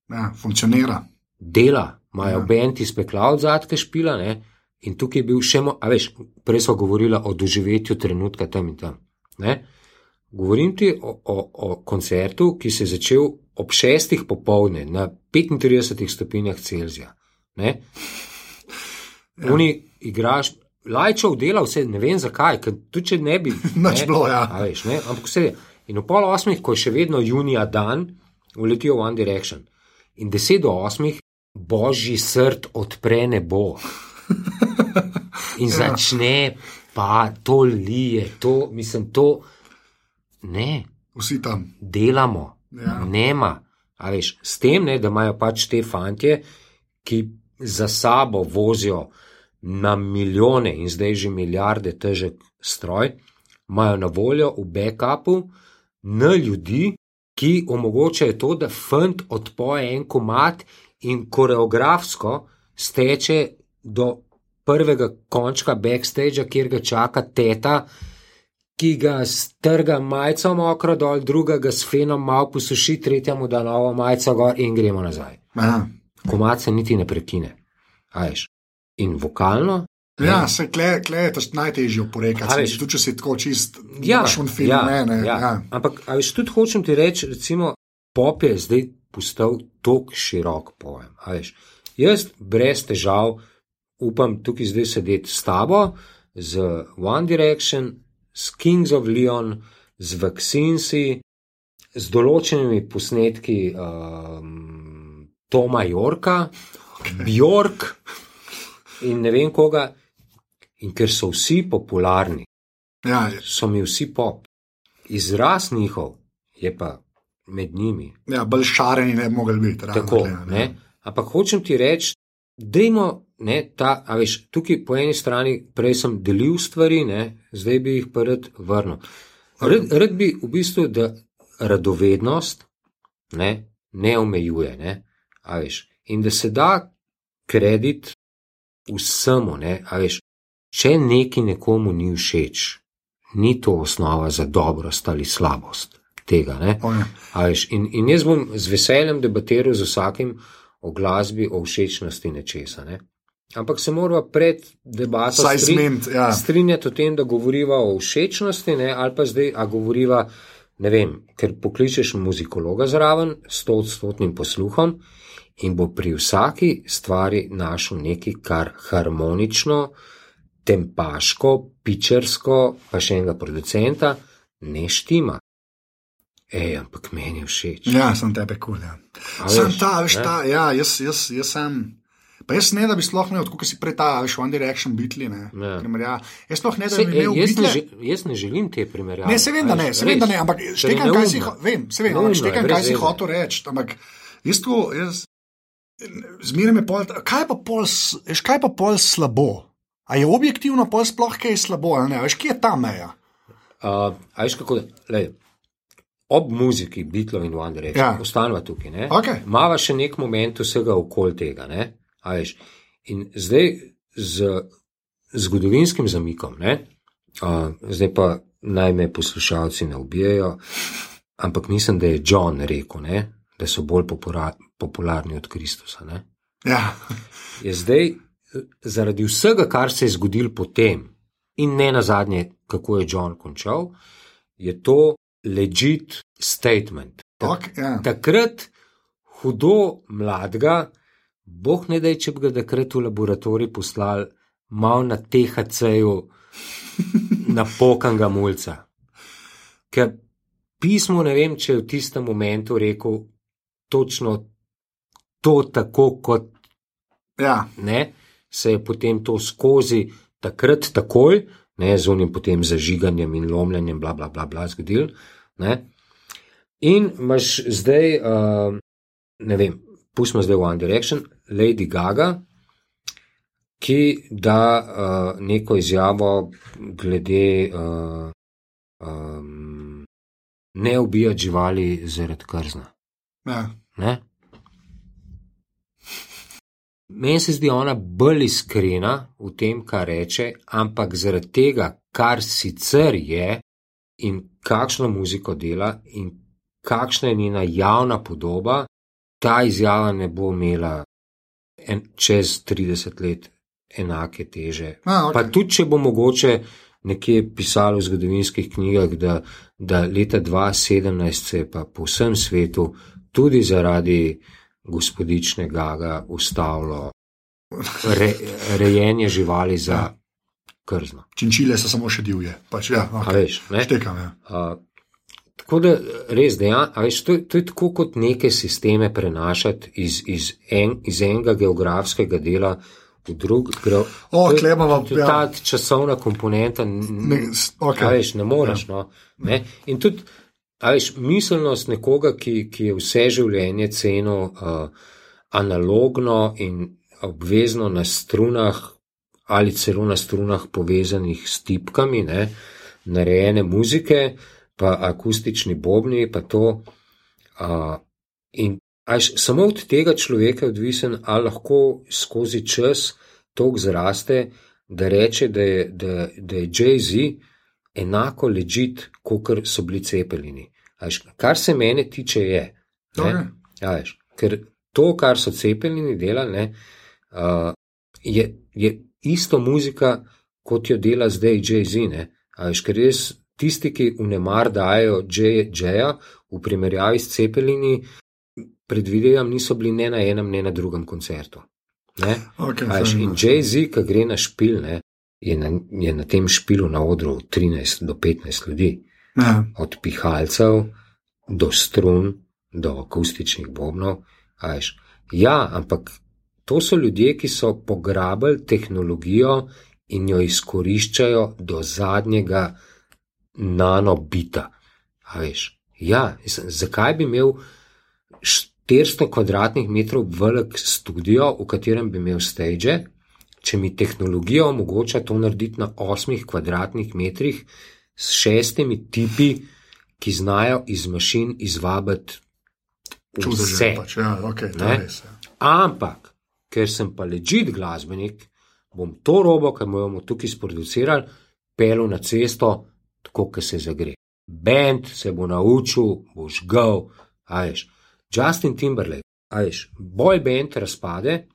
ja, funkcionira. dela, imajo Ja. bend iz pekla od zadke špila, ne? in tukaj je bil še, mo- a veš, prej smo govorili o doživetju trenutka tam in tam. Ne? Govorim ti o, o, o koncertu, ki se je začel ob šestih popovdne na 35 stopinjah Celzija. Ne? Ja. Oni igraš, lajčev dela vse, ne vem zakaj, ker tudi če ne bi. Nič bilo, ja. Veš, ne? Ampak vse je. In v pol osmih, ko je še vedno junija dan, uletijo v One Direction. In deset do osmih, božji srd odpre nebo. In Ja. začne, pa to lije, to, mislim, to ne, Vsi tam. delamo, Ja. nema. A veš, s tem, ne, da imajo pač te fantje, ki za sabo vozijo na milijone in zdaj že milijarde težek stroj, imajo na voljo v backupu na ljudi, ki omogočajo to, da fant odpoje en komat in koreografsko steče do prvega končka backstage, kjer ga čaka teta, ki ga strga majico mokro dol, druga ga s fenom malo posuši, tretja mu da novo majico gor in gremo nazaj. Ja. Komat se niti ne prekine. a veš. In vokalno. Ja, se kle, kle je to najtežje oporekati. veš- Tudi če si tako čist, Ja, imaš un film, ja, ne, ne, ja. ja. Ampak, a veš, tudi hočem ti reči, recimo, pop je zdaj postal tako širok pojem. Jaz brez težav upam tukaj zdaj sedeti s tabo, z One Direction, s Kings of Leon, z Vaccinsi, z določenimi posnetki um, Toma Jorka, Bjork in ne vem koga. In ker so vsi popularni, Ja, so mi vsi pop. Izraz njihov je pa med njimi. ja, bolj šareni ne bi mogli biti. Tako, tule, ne? Ampak hočem ti reči, dajmo, ne, ta, a veš, tukaj po eni strani prej sem delil stvari, ne, zdaj bi jih pa rad vrnil. Rad, rad bi v bistvu, da radovednost ne, ne omejuje, ne, a veš, in da se da kredit vsemu, ne, a veš, če neki nekomu ni všeč, ni to osnova za dobrost ali slabost tega, ne. Ja. A veš, in, in jaz bom z veseljem debatiral z vsakim o glasbi, o všečnosti nečesa. Ne? Ampak se moramo pred debato Saj stri- zment, ja. strinjati o tem, da govoriva o všečnosti, ne? ali pa zdaj, a govoriva, ne vem, ker pokličeš muzikologa zraven s sto odstotnim posluhom in bo pri vsaki stvari našel nekaj, kar harmonično, tempaško, pičersko, pa še enega producenta ne štima. Ej, ampak meni je všeč. Ja, sem tebe kul. Ja. A Sem ta, veš, ne? ta, ja, jaz, jaz, jaz sem. Pa jaz ne, da bi sploh ne, odkud si prej ta, veš, One Direction bitli, ne. Ja. Primerja. Jaz sploh ne, da bi ej, imel jaz, ne, bitle. že- jaz ne želim te primerjave. Ne, se vem, da ne, se vem, da ne, ampak štekam, kaj si, vem, se vem, ampak štekam, kaj si hotel reči. Ampak jaz to, jaz, zmeraj me pol, kaj pa pol, veš, kaj pa pol slabo? A je objektivno pol sploh kaj slabo, ali ne, veš, kje je ta meja? Uh, a veš kako, lej, ob muziki Beatlov in One Direction, Ja. ostanva tukaj, ne? Okej. Mava še nek moment vsega okoli tega, ne? A veš. In zdaj z zgodovinskim zamikom, ne? Uh, zdaj pa naj me poslušalci ne ubijajo, ampak mislim, da je John rekel, ne? Da so bolj popora, popularni od Kristusa, ne? Ja, je zdaj zaradi vsega, kar se je zgodilo potem, in ne na zadnje, kako je John končal, je to legit statement. Ta- ok, ja. Takrat hudo mladega, boh ne da, če bi ga takrat v laboratorij poslali, mal na THC-ju, na pokangga mulca. Ker pismo ne vem, če je v tistem momentu rekel točno to, tako kot ja. ne, se je potem to skozi takrat takoj, ne, z unim potem zažiganjem in lomljenjem, bla, bla, bla, bla zgodil. Ne. In imaš zdaj, uh, ne vem, pustimo zdaj v One Direction, Lady Gaga, ki da uh, neko izjavo glede uh, um, ne ubijati živali zaradi krzna. ja. Ne? Meni se zdi ona bolj iskrena v tem, kar reče, ampak zaradi tega, kar sicer je in kakšno muziko dela in kakšna je njena javna podoba, ta izjava ne bo imela en, čez 30 let enake teže. A, ok. Pa tudi, če bo mogoče nekje pisalo v zgodovinskih knjigah, da, da leta 2017 se je pa po vsem svetu tudi zaradi gospodične Gaga ustavilo re, rejenje živali za krzno. Činčile so samo še divje. Pač, ja, A okay. veš, ne? Štekam, ja. Uh, tako da res, dejan, a veš, to, je- to je tako kot neke sisteme prenašati iz, iz, en, iz enega geografskega dela v drug. Gre, O, to Klemova, to ja. Ta časovna komponenta, Ne, a veš, ne moreš. No, ne? In tudi, veš, miselnost nekoga, ki, ki je vse življenje cenil uh, analogno in obvezno na strunah, ali celo na strunah povezanih s tipkami, ne, narejene muzike, pa akustični bobni, pa to. Uh, in až samo od tega človeka je odvisen, ali lahko skozi čas tok zraste, da reče, da je, da, da je Jay-Z enako ležit, kot so bili cepelini. A veš, kar se mene tiče, je. Ne? Veš, ker to, kar so cepelini delali, ne, uh, je, je isto muzika, kot jo dela zdaj Jay-Z. Ker res tisti, ki vnemar dajo Jay-Ja v primerjavi s Cepelini, predvidevam, niso bili ne na enem, ne na drugem koncertu. Okay, Ajš, in Jay-Z, ki gre na špil, ne, je, na, je na tem špilu na odru 13 do 15 ljudi. Ja. Od pihalcev do strun, do akustičnih bobnov. Ajš. Ja, ampak to so ljudje, ki so pograbili tehnologijo in jo izkoriščajo do zadnjega nanobita. Ja, mislim, zakaj bi imel 400 kvadratnih metrov velik studio, v katerem bi imel stage, če mi tehnologija omogoča to narediti na 8 kvadratnih metrih s šestimi tipi, ki znajo iz mašin izvabiti vse. Pač, ja, okay, res, ja. Ampak, ker sem pa ležit glasbenik, bom to robo, ki bomo tukaj sproducirali, pel na cesto, tako kot se zagre. Bend se bo naučil, boš gov, ajš. Justin Timberlake, ajš, boj bend razpade.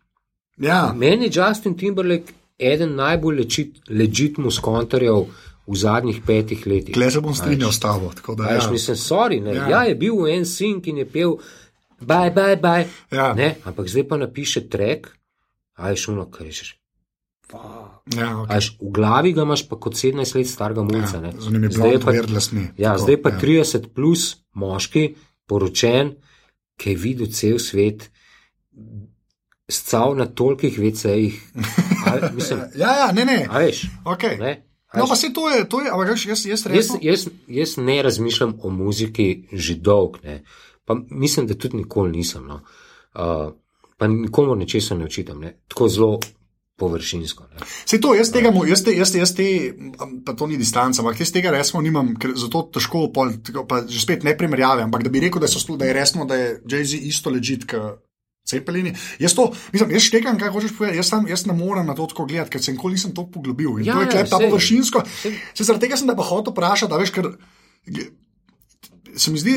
Ja. Meni je Justin Timberlake eden najbolj ležit muskontarjev v zadnjih petih letih. Kle se bom strinjal s tabo. Ja. Mislim, sorry, ja. ja, je bil en sin, ki je pel bye, bye, bye. Ja. Ne, ampak zdaj pa napiše trek, aj šuno, kaj rečeš. Ja, okay. Až v glavi ga imaš pa kot 17 let starega mulca. Ja, zdaj je pa. Ja, zdaj pa ja. 30 plus moški, poročen, ki je videl cel svet, scal na tolikih vecejih. ja, ja, ne, ne. A veš? Okay. Ne? No, pa se to je, to je, ampak jaz, jaz, resno... jaz, jaz, jaz ne razmišljam o muziki že dolg, ne. pa mislim, da tudi nikoli nisem. No. Uh, pa nikomu nečesa ne očitam, ne. tako zelo površinsko. Se to, jaz tega, jaz te, jaz te, jaz te, pa to ni distanca, ampak jaz tega resno nimam, ker zato težko, pol, pa že spet ne primerjave, ampak da bi rekel, da, so, da je resno, da je Jay-Z isto ležit, Cepelini. Jaz to, mislim, jaz štekam, kaj hočeš povedati, jaz, tam, jaz ne morem na to tako gledati, ker sem nikoli nisem to poglobil. In ja, to je klep, ta površinsko. Se zaradi tega sem da pa hotel vprašati, da veš, ker se mi zdi,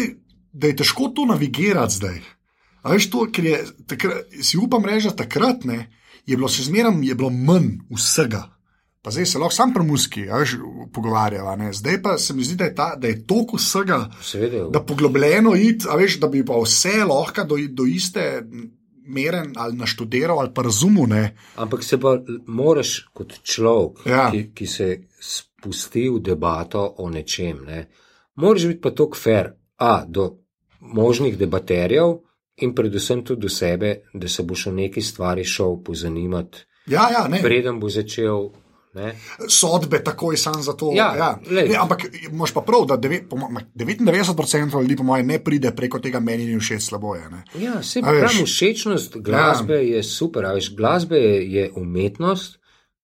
da je težko to navigirati zdaj. A veš to, ker je, takrat, si upam reči, takrat ne je bilo še zmeraj, je bilo manj vsega. Pa zdaj se lahko sam pri muski pogovarjava. Zdaj pa se mi zdi, da je, ta, da je toliko vsega, Seveda, da poglobljeno id, veš, da bi pa vse lahko do, do iste mere ali naštudiral ali pa razumel. Ne. Ampak se pa moraš kot človek, Ja. ki, ki se spusti v debato o nečem, ne, moraš biti pa tako fair, a do možnih debaterjev in predvsem tudi do sebe, da se boš o neki stvari šel pozanimati, Ja, ja, ne. preden bo začel. Ne? Sodbe takoj sam za to. Ja, ja. Ne, ampak imaš pa prav, da deve, po, mo- 99% ljudi, po mojem, ne pride preko tega meni ni všeč slaboje. Ne. Ja, se pravi, všečnost glasbe ja. je super, a veš, glasbe je, je umetnost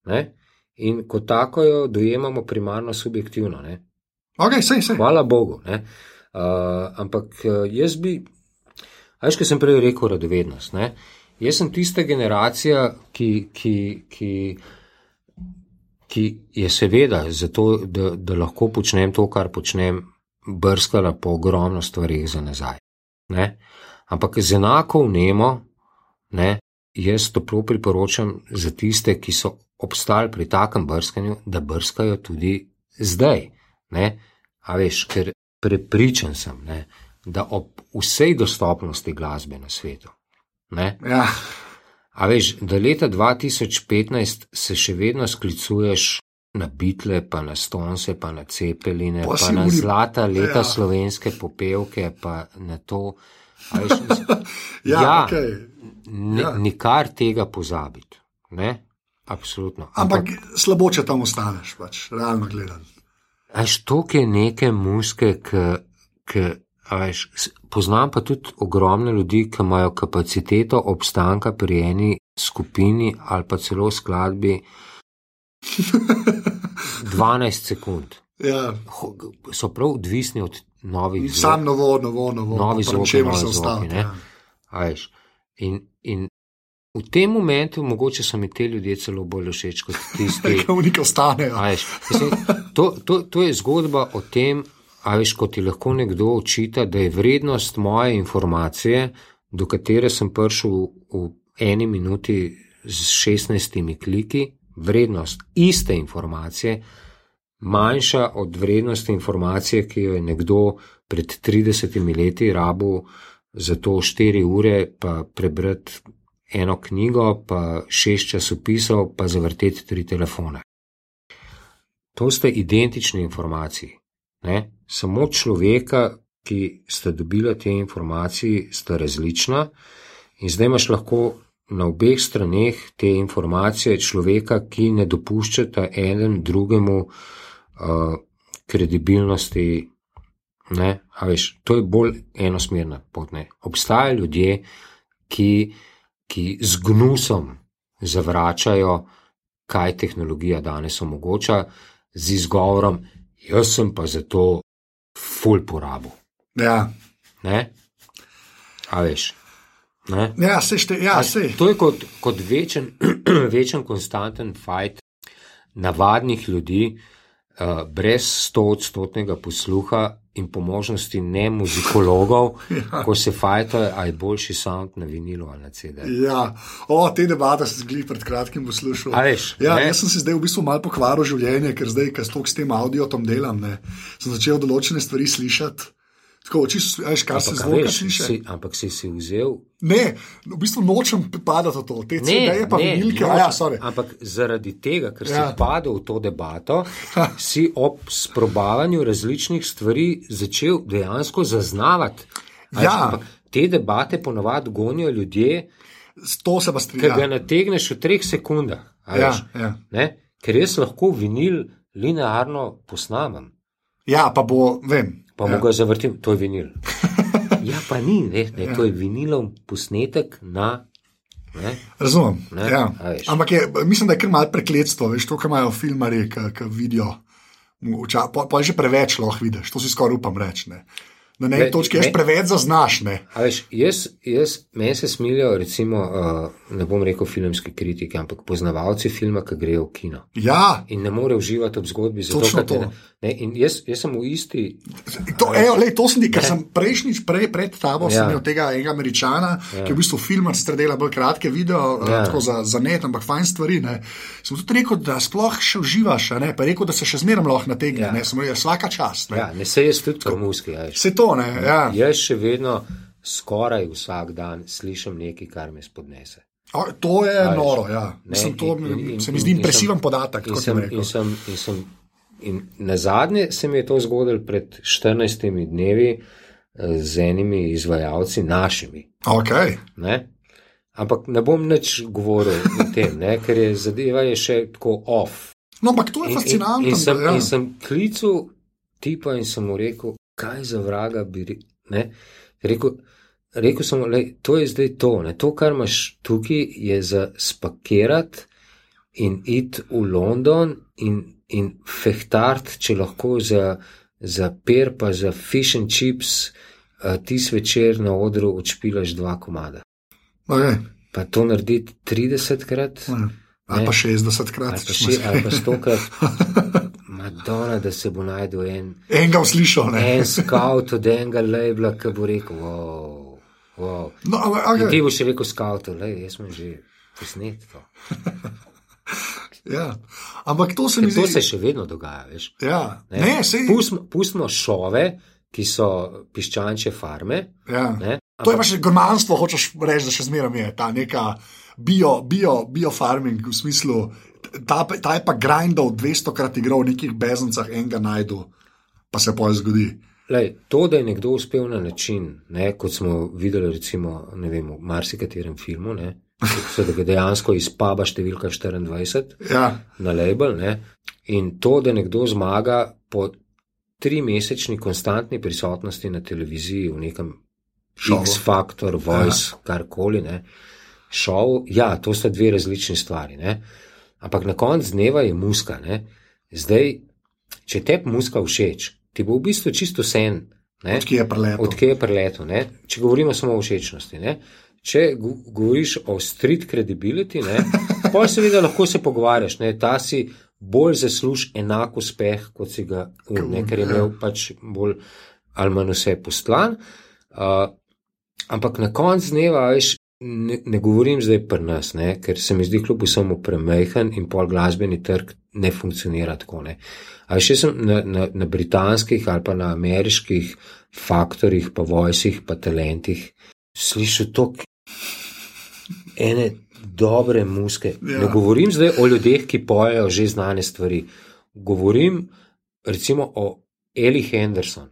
ne? in kot tako jo dojemamo primarno subjektivno. Ne? Okay, sej, sej. Hvala Bogu. ne. Uh, ampak uh, jaz bi, veš, kaj sem prej rekel, radovednost. Ne? Jaz sem tista generacija, ki, ki, ki, ki je seveda zato, da, da lahko počnem to, kar počnem, brskala po ogromno stvarih za nazaj. Ne? Ampak z enako vnemo, ne, jaz toplo priporočam za tiste, ki so obstali pri takem brskanju, da brskajo tudi zdaj. Ne? A veš, ker prepričan sem, ne, da ob vsej dostopnosti glasbe na svetu. Ne, Ja. A veš, da leta 2015 se še vedno sklicuješ na bitle, pa na stonse, pa na cepeline, Pa pa, na uni- zlata leta Ja. slovenske popevke, pa na to. Veš, Ja, ja, okay. ne, ja. Nikar tega pozabiti. Ne? Absolutno. Ampak slabo, če tam ostaneš, pač, realno gledano. Až to je neke muske, ki. Veš, s- poznam pa tudi ogromne ljudi, ki imajo kapaciteto obstanka pri eni skupini ali pa celo skladbi 12 sekund. Ja. So prav odvisni od novih. Sam novo, novo, novo. Novi zvoki, čemer se ne. ja. A veš, In, in v tem momentu mogoče so mi te ljudje celo bolj všeč kot tisti, Kaj unika ostanejo. A veš, to, to, to je zgodba o tem, a veš, ko ti lahko nekdo očita, da je vrednost moje informacije, do katere sem prišel v, v eni minuti z 16 kliki, vrednost iste informacije manjša od vrednosti informacije, ki jo je nekdo pred 30 leti rabu za to 4 ure, pa prebrati eno knjigo, pa 6 časopisov, pa zavrteti 3 telefone. To sta identični informaciji. Ne? Samo človeka, ki sta dobila te informacije, sta različna, in zdaj imaš lahko na obeh straneh te informacije človeka, ki ne dopuščata enem drugemu uh, kredibilnosti. Ne, veš, to je bolj enosmerna pot. Ne. Obstajajo ljudje, ki, ki z gnusom zavračajo, kaj tehnologija danes omogoča, z izgovorom, jaz sem pa za to full porabo. Ja. Ne? A veš. Ne? Ja, se šte, ja, se. To je kot, kot večen, večen konstanten fajt navadnih ljudi, uh, brez stoodstotnega posluha in po možnosti ne muzikologov, ja. ko se fajta, ali je boljši sound na vinilu ali na CD. Ja, o, te debate sem zgolj pred kratkim poslušal. Veš, ja, ne? jaz sem si zdaj v bistvu malo pokvaril življenje, ker zdaj, ker s tem audiotom delam, ne, sem začel določene stvari slišati. Tako, čisto, veš, kar se Ampak, zvoka veš, sliši. si, ampak si si vzel. Ne, v bistvu nočem padati v to, te CD-je pa vinilke. nočem, Ja, sorry. ampak zaradi tega, ker si Ja. padel v to debato, si ob sprobavanju različnih stvari začel dejansko zaznavati. A veš, Ja. ampak Te debate ponavadi gonijo ljudje, S To se pa strinjam. ga nategneš v treh sekundah. Ja, veš, ja. ne? Ker jaz lahko vinil linearno posnamem, ja, pa bo, vem. Pa ja. mu ga zavrtim, to je vinil. Ja, pa ni, ne, ne, to je vinilov posnetek na. Ne? Razumem. Ne, Ja. a veš. Ampak je, mislim, da je kar malo prekletstvo, veš, to, kar imajo filmari, ki vidijo. Vča, po, po je že preveč lahko vidiš, to si skoraj upam reči. Ne. Na neki Ne, točki ješ preveč zaznaš. Ne. Veš, jaz, jaz meni se smilijo, recimo, uh, ne bom rekel filmski kritiki, ampak poznavalci filma, ki grejo v kino Ja, in ne more uživati ob zgodbi. Zato, ker. Ne- Ne, in jaz, jaz sem v isti. to, ejo, lej, to sem ti, ker sem prejšnjič, prej, pred tabo, ja. Sem imel tega enega američana, ja. ki je v bistvu filmar, sicer dela bolj kratke video, ja. Ja. tako za, za net, ampak fajn stvari. Ne. Sem tudi rekel, da sploh še uživaš, a ne, pa rekel, da se še zmeraj lahko nategne, ja. Ne, sem rekel, vsaka čast. Ne. Ja. Ne se jaz tudi a veš. Vse to, ne, ja. Jaz še vedno skoraj vsak dan slišim nekaj, kar me spodnese. O, to je A veš. noro, ja. Ne, Mislim, to in- in- in- se mi zdi in- in impresiven sem- podatek, In kot sem, sem in sem, in sem, in na zadnje se mi je to zgodilo pred 14 dnevi eh, z enimi izvajalci, našimi. Okay. Ne? Ampak ne bom nič govoril o tem, ne? ker je zadeva je še tako off. No, ampak to je In, in, fascinantno. in, sem, ja. in sem klical tipa in sem mu rekel, kaj za vraga bi re- ne? rekel. Rekel sem, da to je zdaj to. Ne? To, kar imaš tukaj, je za spakirati in iti v London in, in fehtart, če lahko za, za per, pa za fish and chips, ti zvečer na odru odšpilaš dva komada. Okay. Pa to narediti 30 krat, Ja. Ali pa 60 krat. ali pa, še, ali pa 100 krat. Madonna, da se bo najdel en, Enega uslišal. Ne? en scout od enega labla, ki bo rekel, wow, wow. No, ampak, In okay. ti boš rekel scoutu, le, jaz sem že posnet to. ja. ampak to se mi Ker to zdi. se še vedno dogaja, veš. Ja. Ne, sej, Pustimo, pustimo šove, ki so piščančje farme. ja. Ne? To je pa še gormanstvo, hočeš reči, da še zmeraj je ta neka bio, bio, bio farming v smislu. Ta, ta je pa grindal 200 krat igral v nekih bezancah, enega najdu, pa se poj zgodi. Lej, to, da je nekdo uspel na način, ne, kot smo videli, recimo, ne vem, v marsikaterem filmu, ne, so, da ga dejansko iz paba številka 24 Ja, na label, ne, in to, da nekdo zmaga po tri mesečni konstantni prisotnosti na televiziji v nekem. X-Factor, Voice, ja. karkoli, ne, šov, ja, to sta dve različni stvari, ne, ampak na koncu dneva je muska, ne, zdaj, če te muska všeč, ti bo v bistvu čisto sen, odkje je preletel. Odkje je preletel? Ne? Če govorimo samo o všečnosti. Ne? Če go- govoriš o street credibility, ne, pa seveda lahko se pogovarjaš, ne, ta si bolj zasluž enak uspeh, kot si ga un, ne, ker je imel pač bolj ali manj vse postlan. Uh, ampak na koncu dneva, veš, ne, ne govorim zdaj pri nas, ne, ker se mi zdi kljub vsemu premehen in pol glasbeni trg ne funkcionira tako. Ne. A še sem na, na, na britanskih ali pa na ameriških faktorjih, pa vojsih, pa talentih slišal to ene dobre muske. Ja. Ne govorim zdaj o ljudeh, ki pojejo že znane stvari. Govorim recimo o Eli Henderson.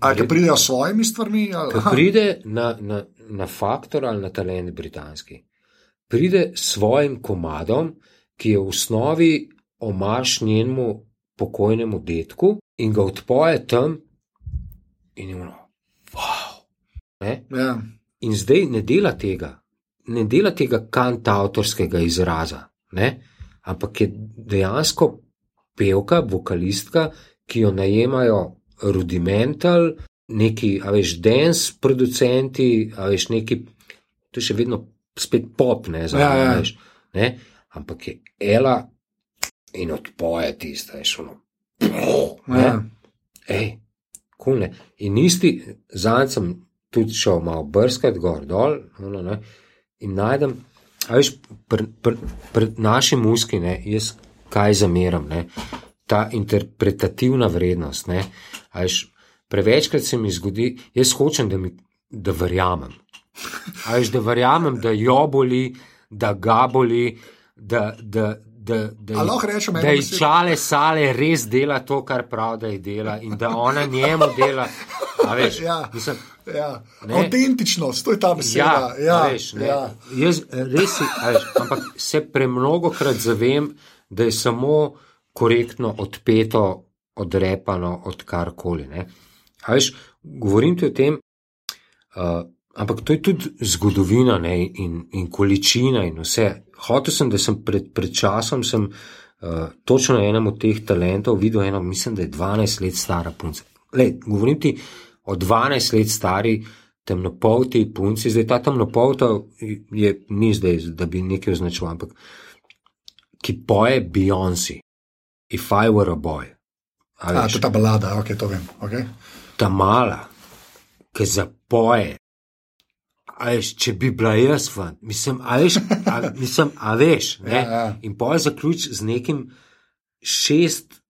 Ali ki pridejo s svojimi stvarmi? Ki pride na, na, na faktor ali na talent britanski. Pride s svojim komadom, ki je v osnovi omaš njenemu pokojnemu detku in ga odpoje tam in je ono. Wow. Ja. In zdaj ne dela tega, ne dela tega kantautorskega izraza, ne? ampak je dejansko pevka, vokalistka, ki jo najemajo rudimental, neki, a veš, dance producenti, a veš, neki, to je še vedno spet pop, ne, za, Ja, ja. veš, ne, ampak je ela in odpoje tiste, veš, ono. Ja. Ej, kul ne. In isti, zadnjič sem tudi šel malo brskati gor dol, ono, ne, in najdem, a veš, pred pr, pr naši muski, ne, jaz kaj zameram, ne, ta interpretativna vrednost, ne, a veš, prevečkrat se mi zgodi, jaz hočem, da, mi, da verjamem. A veš, da verjamem, da jo boli, da ga boli, da, da, da, da, rečem da besedo? čale sale res dela to, kar prav, da je dela in da ona njemu dela. A veš, Ja. mislim, Ja. Ne. Autentičnost, to je ta beseda. Ja, ja, veš, ne, ja. Jaz res, veš, ampak se premnogokrat zavem, da je samo korektno odpeto, odrepano od karkoli. veš, govorim ti o tem, uh, ampak to je tudi zgodovina ne, in, in količina in vse. Hotel sem, da sem pred, pred časom sem, uh, točno na enem od teh talentov videl eno, mislim, da je 12 let stara punca. Lej, govorim ti o 12 let stari temnopolti punci, zdaj ta temnopolta je, ni zdaj, da bi nekaj označeval, ampak ki poje Beyoncé, If I Were a Boy. A A, to je ta balada, ok, to vem. Okay. ta mala, ki zapoje. Veš, če bi bila jaz, fan, mislim, a veš, a, mislim, a veš ne? Ja, ja. in poj zaključ z nekim šest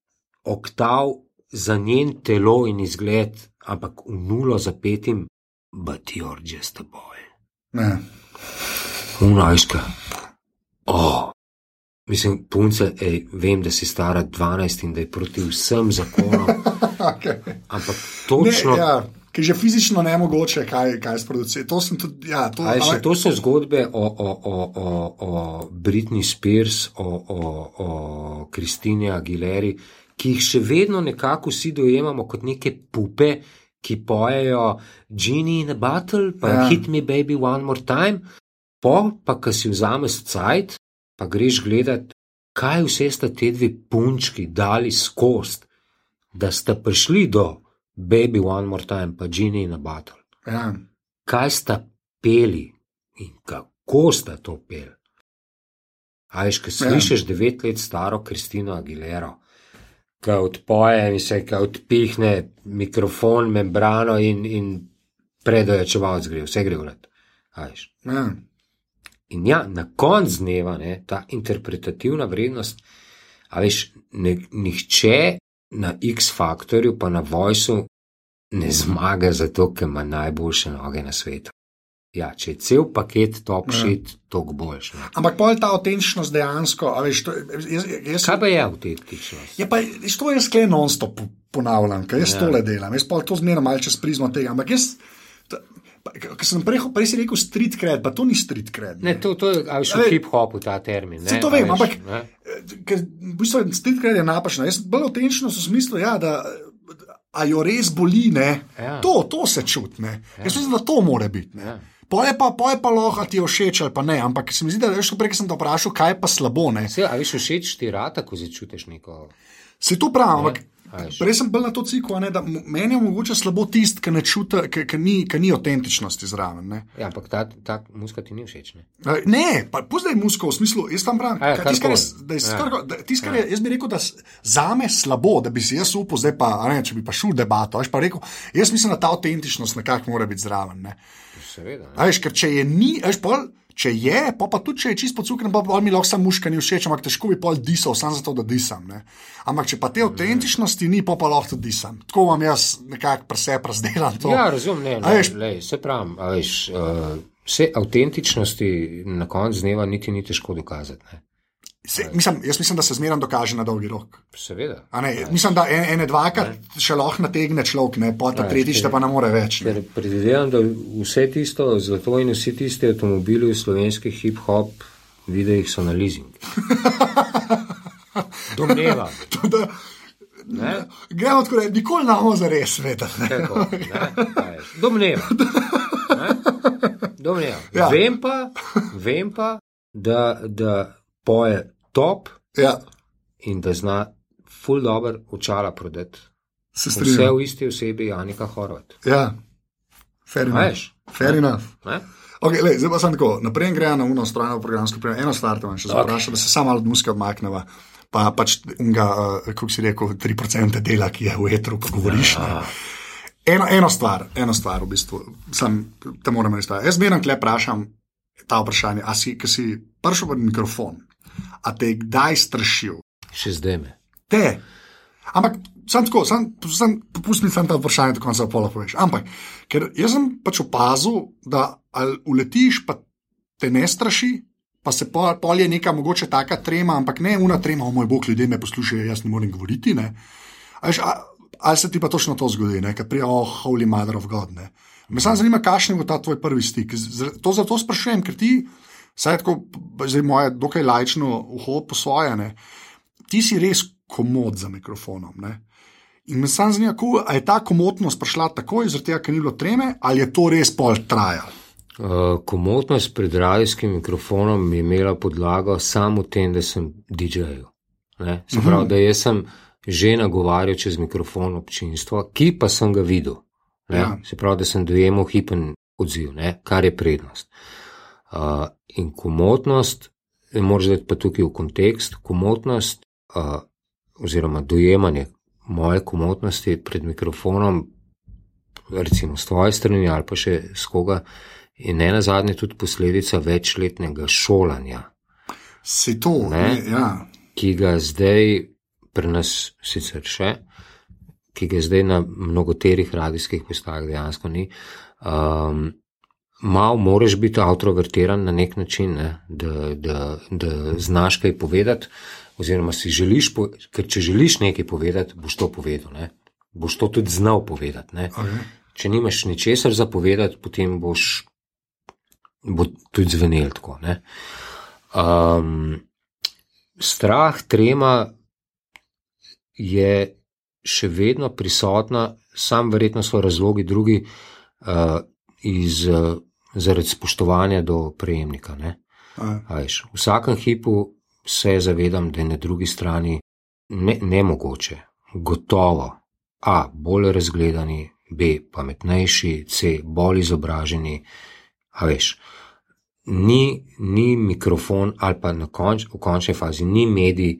oktav za njen telo in izgled, ampak v nulo zapetim, but you're just a boy. Ne. Unajška. Oh. Mislim, punce, ej, vem, da si stara 12 in da je proti vsem zakonom, Okay. ampak Ne, točno. ja, ki je že fizično ne mogoče, kaj, kaj sproducirati. To tudi. Ja, to, A, še to so zgodbe o, o, o, o, o Britney Spears, o, o, o Kristini Aguileri, ki jih še vedno nekako vsi dojemamo kot neke pupe, ki pojejo Genie in a Battle, pa Ja. ja. Hit Me Baby One More Time, po pa, ki si vzameš cajt, pa greš gledat, kaj vse sta te dve punčki dali skost, da sta prišli do Baby One More Time, pa Genie in a Battle ja. kaj sta peli in kako sta to peli. A veš, ki slišiš devet let staro Kristino Aguilero, ki odpoje in se ki odpihne mikrofon, membrano in, in predojačevalc gre, vse gre. A veš. ja. In ja, na koncu dneva ne, ta interpretativna vrednost, a veš, ne, nihče na X-faktorju, pa na Voicu ne zmaga zato, ker ima najboljše noge na svetu. Ja, če je cel paket top Ja. shit, toliko boljš. Ne. Ampak pol ta avtentičnost dejansko, veš, to, jaz, jaz, Kaj pa je avtentičnost? Ja, pa to jaz kle non-stop ponavljam, ker jaz Ja. ja. tole delam, jaz pa to zmeraj malce čez prizmo tega. Ampak jaz, ker sem prej, prej si rekel street cred, pa to ni street cred. Ne, to, to je v hip-hopu ta termin. Ne, to vem, veš, ampak- ne. Ker v bistvu street cred je napačno. Jaz bolj avtentičnost v smislu, ja, da a jo res boli, ne. Ja. To, to se čuti, ne. Ja. Jaz mislim, da to more biti. Ne. Ja. Poje pa, poje pa lahko a ti je všeč ali pa ne, ampak se mi zdi, da veš, prej ko sem te vprašal, kaj je pa slabo, ne. Saj, a veš, všeč ti rata, ko začutiš neko. Se to pravi, ampak. Prej sem bil na to ciklu, a da meni je mogoče slabo tisti, ki ne čuti, ki, ki, ni, ki ni avtentičnosti zraven. Ne, Ja, ampak ta, ta muska ti ni všeč. Ne? Eh, ne pa pozdaj musko v smislu, jaz tam pravim, A je, je, tisto, kar je, jaz bi rekel, da s- zame slabo, da bi si jaz upal, zdaj pa, a ne, če bi pa šel v debato, pa rekel, jaz mislim, da ta avtentičnost nekako mora biti zraven. Ne. Seveda. Ne? A A veš, ker če je ni, a veš, pol, če je, pa, pa tudi če je čisto cukren, pa, mi lahko samo muška ni všeč, ampak težko bi pol disal, samo zato, da disam. Ne? Ampak če pa te avtentičnosti ni, pa, pa lahko tudi disam. Tako imam jaz nekako prese razdelan to. Ja, razumem, ne, ne, veš- lej, se pravim, veš, uh, vse avtentičnosti na koncu dneva niti ni težko dokazati. Ne? Se, mislim, jaz mislim, da se zmeraj dokaže na dolgi rok. Seveda. Ne, mislim, da en- ene dvakrat še lahko nategne človek, ne, pa ta tretjič ker- te pa ne more več. Ne. Predvidevam, da vse tisto zlato in vsi tisti avtomobili v slovenskih hip-hop videih so na leasing. Domnevam. Da, Ne? gremo tako, reči, nikoli ne bomo za res vedeti. Tako, ne? A veš, Domnevam. Ne? Domnevam. Ja. Vem pa, vem pa da, da poje top Ja, in da zna ful dobr očala prodati. se Vse v isti osebi Janika Horvat. Ja, fair enough. Veš? Fair enough. Ne? Okay, lej, zdaj pa sem tako, naprej gremo na uno stran programsko pripravo. Eno stvar te imam še okay. Ok. vprašati, da se samo malo od muske odmakneva. Pa pač, unga, uh, kako si rekel, 3% dela, ki je v etru, ko govoriš. Ja. Ne. Eno, eno stvar, eno stvar v bistvu, sem, te moram reči. Jaz zmeraj tle vprašam ta vprašanje, a si, ki si prišel pred mikrofon, a te je kdaj strašil? Še zdaj me. Te. Ampak, sam tako, sam, sam, pusti mi sam ta vprašanje, do konca pola poveš. Ampak, ker jaz sem pač opazil, da ali uletiš, pa te ne straši, pa se pol, pol je neka mogoče taka trema, ampak ne una trema, o moj bog, ljudje me poslušajo, jaz ne morem govoriti. Ne? A veš, a, ali se ti pa točno to zgodi, ker prija, oh, holy mother of God. Ne? Me samo zanima, kakšen bo ta tvoj prvi stik. To zato sprašujem, ker ti, saj tako, zdaj moje dokaj lajčno uho posvojene, ti si res komod za mikrofonom. Ne? In me samo zanima, kako- a je ta komotnost prišla takoj, zaradi tega, ker ni bilo treme, ali je to res pol trajalo. Uh, komotnost pred radijskim mikrofonom je imela podlago samo v tem, da sem DJ-ju. Se pravi, da jaz sem že nagovarjal čez mikrofon občinstvo, ki pa sem ga videl. Ne? Ja. Se pravi, da sem dojemal hipen odziv, ne? kar je prednost. Uh, in komotnost, eh, moraš dati pa tukaj v kontekst, komotnost uh, oziroma dojemanje moje komotnosti pred mikrofonom, recimo s tvoje strani ali pa še s koga, je ne na zadnje tudi posledica večletnega šolanja, Si to, Ne. ne? Ja. ki ga zdaj pri nas sicer še, ki ga zdaj na mnogoterih radijskih postajah dejansko ni. Um, Mal moraš biti avtrovertiran na nek način, ne? da, da, da znaš kaj povedati, oziroma si želiš, po, ker če želiš nekaj povedati, boš to povedal, ne? boš to tudi znal povedati. Ne? Okay. Če nimaš ničesar za povedati, potem boš bo tudi zvenel tako. ne. Um, strah, trema je še vedno prisotna, sam verjetno so razlogi drugi uh, iz, uh, zaradi spoštovanja do prejemnika. Ne. A, A veš, v vsakem hipu se zavedam, da je na drugi strani ne, nemogoče, gotovo, A, bolj razgledani, B, pametnejši, C, bolj izobraženi. A veš, ni, ni mikrofon ali pa na konč, v končni fazi ni medij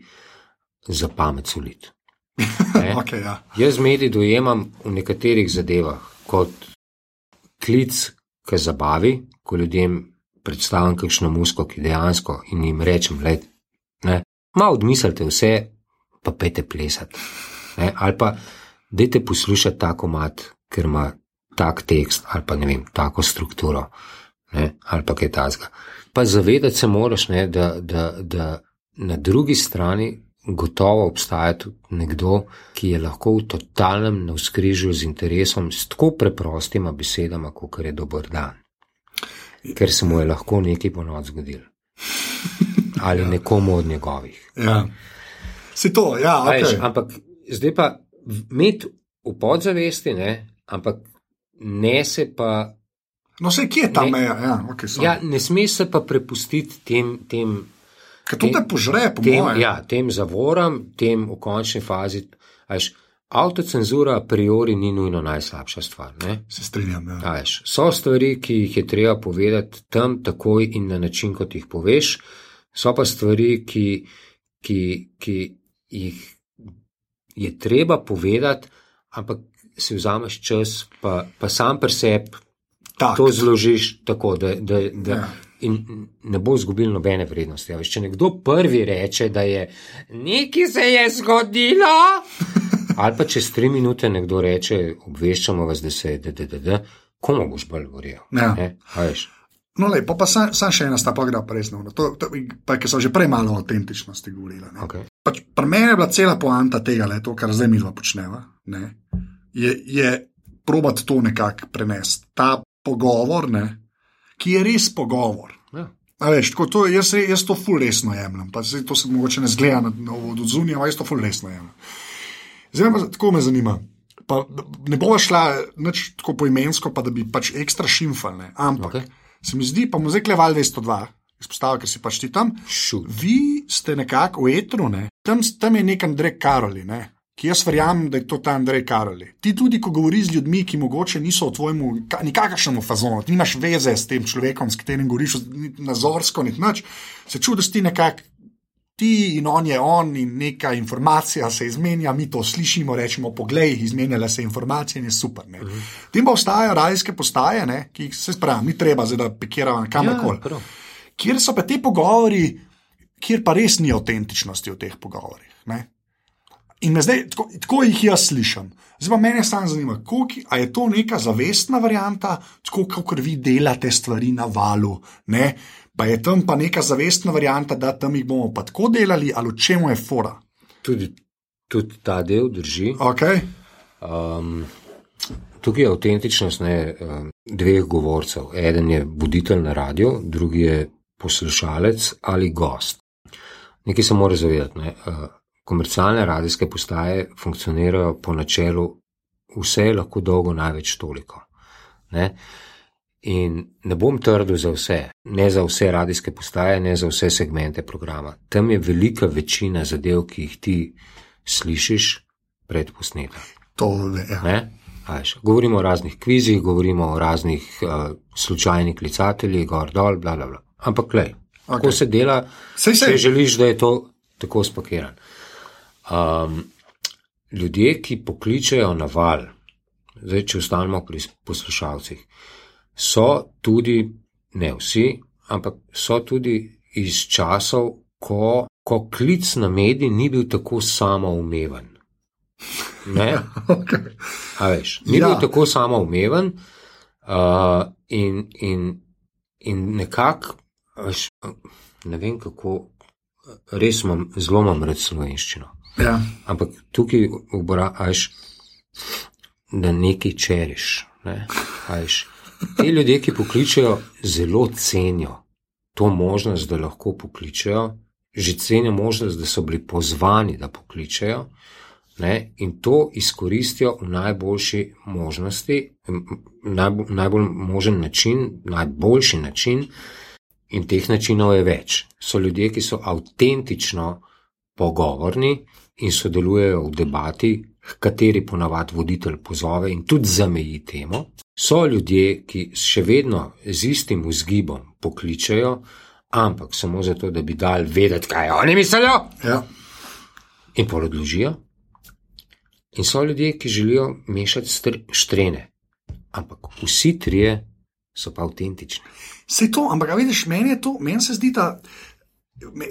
za pamet soliti. Ne? okay, ja. Jaz medij dojemam v nekaterih zadevah kot klic k zabavi, ko ljudem predstavljam kakšno musko, ki dejansko in jim rečem, da malo odmislite vse, pa pete plesati. Ne? Ali pa dajte poslušati tako mat, ker ima tak tekst ali pa ne vem, tako strukturo. Ne? Ali pa kaj tasga. Pa zavedati se moraš, ne, da, da, da na drugi strani gotovo obstaja tudi nekdo, ki je lahko v totalnem navskrižju z interesom, s tako preprostima besedama, kot je dober dan. Ker se mu je lahko nekaj ponovno zgodilo. Ali nekomu od njegovih. ja. Si to, ja, A Veš, okay. ampak zdaj pa imeti v podzavesti, ne, ampak ne se pa. No, se kje je ta Ne. meja? Ja, okay, sorry. Ja, ne smeš se pa prepustiti tem, tem, Ker to te požre, po tem, mojem. ja, tem zavoram, tem v končni fazi. a Veš, avtocenzura a priori ni nujno najslabša stvar. Ne? Se strinjam. Ja. A Veš, so stvari, ki jih je treba povedati tam, takoj in na način, kot jih poveš, so pa stvari, ki, ki, ki jih je treba povedati, ampak si vzameš čas, pa, pa sam pri sebi to zložiš tako, da, da, da Ja. Ja. in ne bo izgubil nobene vrednosti. A Veš, če nekdo prvi reče, da je nekaj se je zgodilo, ali pa čez tri minute nekdo reče, obveščamo vas, da se je, da, da, da, da, komu boš bolj govoril? Ja. Ne? No, lej, pa, pa sam, sam še ena sta pa gre pa resno. To, to, pa, ker so že prej malo o avtentičnosti govorila. ne. okay. Pač, pri meni je bila cela poanta tega, le, to, kar zdaj mi dva počneva, ne, je, je probati to nekako prenesti. Ta pogovor, ne, ki je res pogovor. ja. A veš, to, jaz, jaz to ful resno jemljem. Pa, saj to se mogoče ne zgleda na, na, od zunija, ampak jaz to ful resno jemljem. Zdaj pa tako me zanima. Pa, ne bova šla nič tako poimensko, pa da bi pač ekstra šimfal, ne. ampak okay. Se mi zdi, pa mu zdaj kleval 202, izpostavil, ker si pač ti tam. Šut. Vi ste nekako v etru, ne? tam, tam je nek Andrej Karoli, ne? Ki jaz verjamem, da je to ta Andrej Karoli. Ti tudi, ko govoriš z ljudmi, ki mogoče niso v tvojemu, nikakršnemu fazonu, ti nimaš veze s tem človekom, s katerim govoriš, nazorsko, niti nič, se čudiš ti nekako. Ti in on je on, in neka informacija se izmenja, mi to slišimo, rečemo, poglej, izmenjale se informacije in je super. Uh -huh. Tem pa ostajajo radijske postaje, ne, ki jih se spravi, ni treba zdaj, da pikiramo kamorkoli Ja, kjer so pa ti pogovori, kjer pa res ni avtentičnosti v teh pogovorih. Ne? In zdaj, tako, tako jih jaz slišim. Zdaj pa mene samo zanima, koliko, a je to neka zavestna varianta, tako kot vi delate stvari na valu, ne? pa je tam pa neka zavestna varianta, da tam jih bomo pa tako delali, ali čemu je fora. Tudi, tudi ta del drži. Okay? Um, tukaj je avtentičnost ne, dveh govorcev. Eden je voditelj na radio, drugi je poslušalec ali gost. Nekaj se mora zavedati. Ne, uh, komercialne radijske postaje funkcionirajo po načelu, vse je lahko dolgo, največ toliko. Ne. In ne bom trdil za vse, ne za vse radijske postaje, ne za vse segmente programa. Tam je velika večina zadev, ki jih ti slišiš, predposneta. To, ja. Ne? A veš, Govorimo o raznih kvizih, govorimo o raznih uh, slučajnih klicateljih, gor dol, bla, bla, bla. Ampak, klej, okay. se dela, Sej, sej. če želiš, da je to tako spakiran. Um, ljudje, ki pokličejo na val, zdaj, če ostanemo pri poslušalcih, so tudi, ne vsi, ampak so tudi iz časov, ko, ko klic na medij ni bil tako samoumeven. Ne? Okay. A veš, ni Ja. bil tako samoumeven uh, in, in, in nekako, ne vem kako, res imam, zelo imam rad slovenščino. Ja. Ampak tukaj obrajaš, da nekaj čeriš. Ne? A veš, Ti ljudje, ki pokličejo, zelo cenijo to možnost, da lahko pokličejo, že cenijo možnost, da so bili pozvani, da pokličejo. Ne, in to izkoristijo v najboljši možnosti, najbolj, najbolj možen način, najboljši način, in teh načinov je več. So ljudje, ki so avtentično pogovorni in sodelujejo v debati, h kateri ponavadi voditelj pozove in tudi zameji temo. So ljudje, ki še vedno z istim vzgibom pokličejo, ampak samo zato, da bi dal vedeti, kaj oni mislijo, Ja. in porodložijo. In so ljudje, ki želijo mešati štrene, ampak vsi trije so pa avtentični. Vse to, ampak vidiš, meni je to, meni se zdi, da.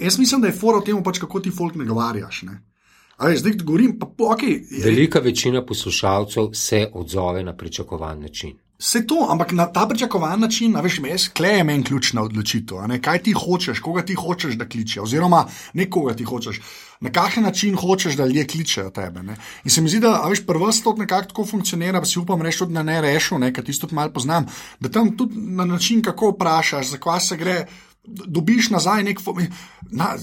Jaz mislim, da je fora v tem, pač, kako ti folk nagovarjaš. Ne? A veš, zdaj govorim, pa okay, Velika večina poslušalcev se odzove na pričakovan način. Vse to, ampak na ta pričakovan način, veš, jaz, klej je meni ključna odločitev. ne, Kaj ti hočeš, koga ti hočeš, da kliče, oziroma ne koga ti hočeš, na kakšen način hočeš, da ljudje kličejo tebe. Ne? In se mi zdi, da veš, prvo to nekako tako funkcionira, pa si upam reči na ne rešu, ker tisto malo poznam, da tam tudi na način, kako vprašaš, za kva se gre. Dobiš nazaj nek, na,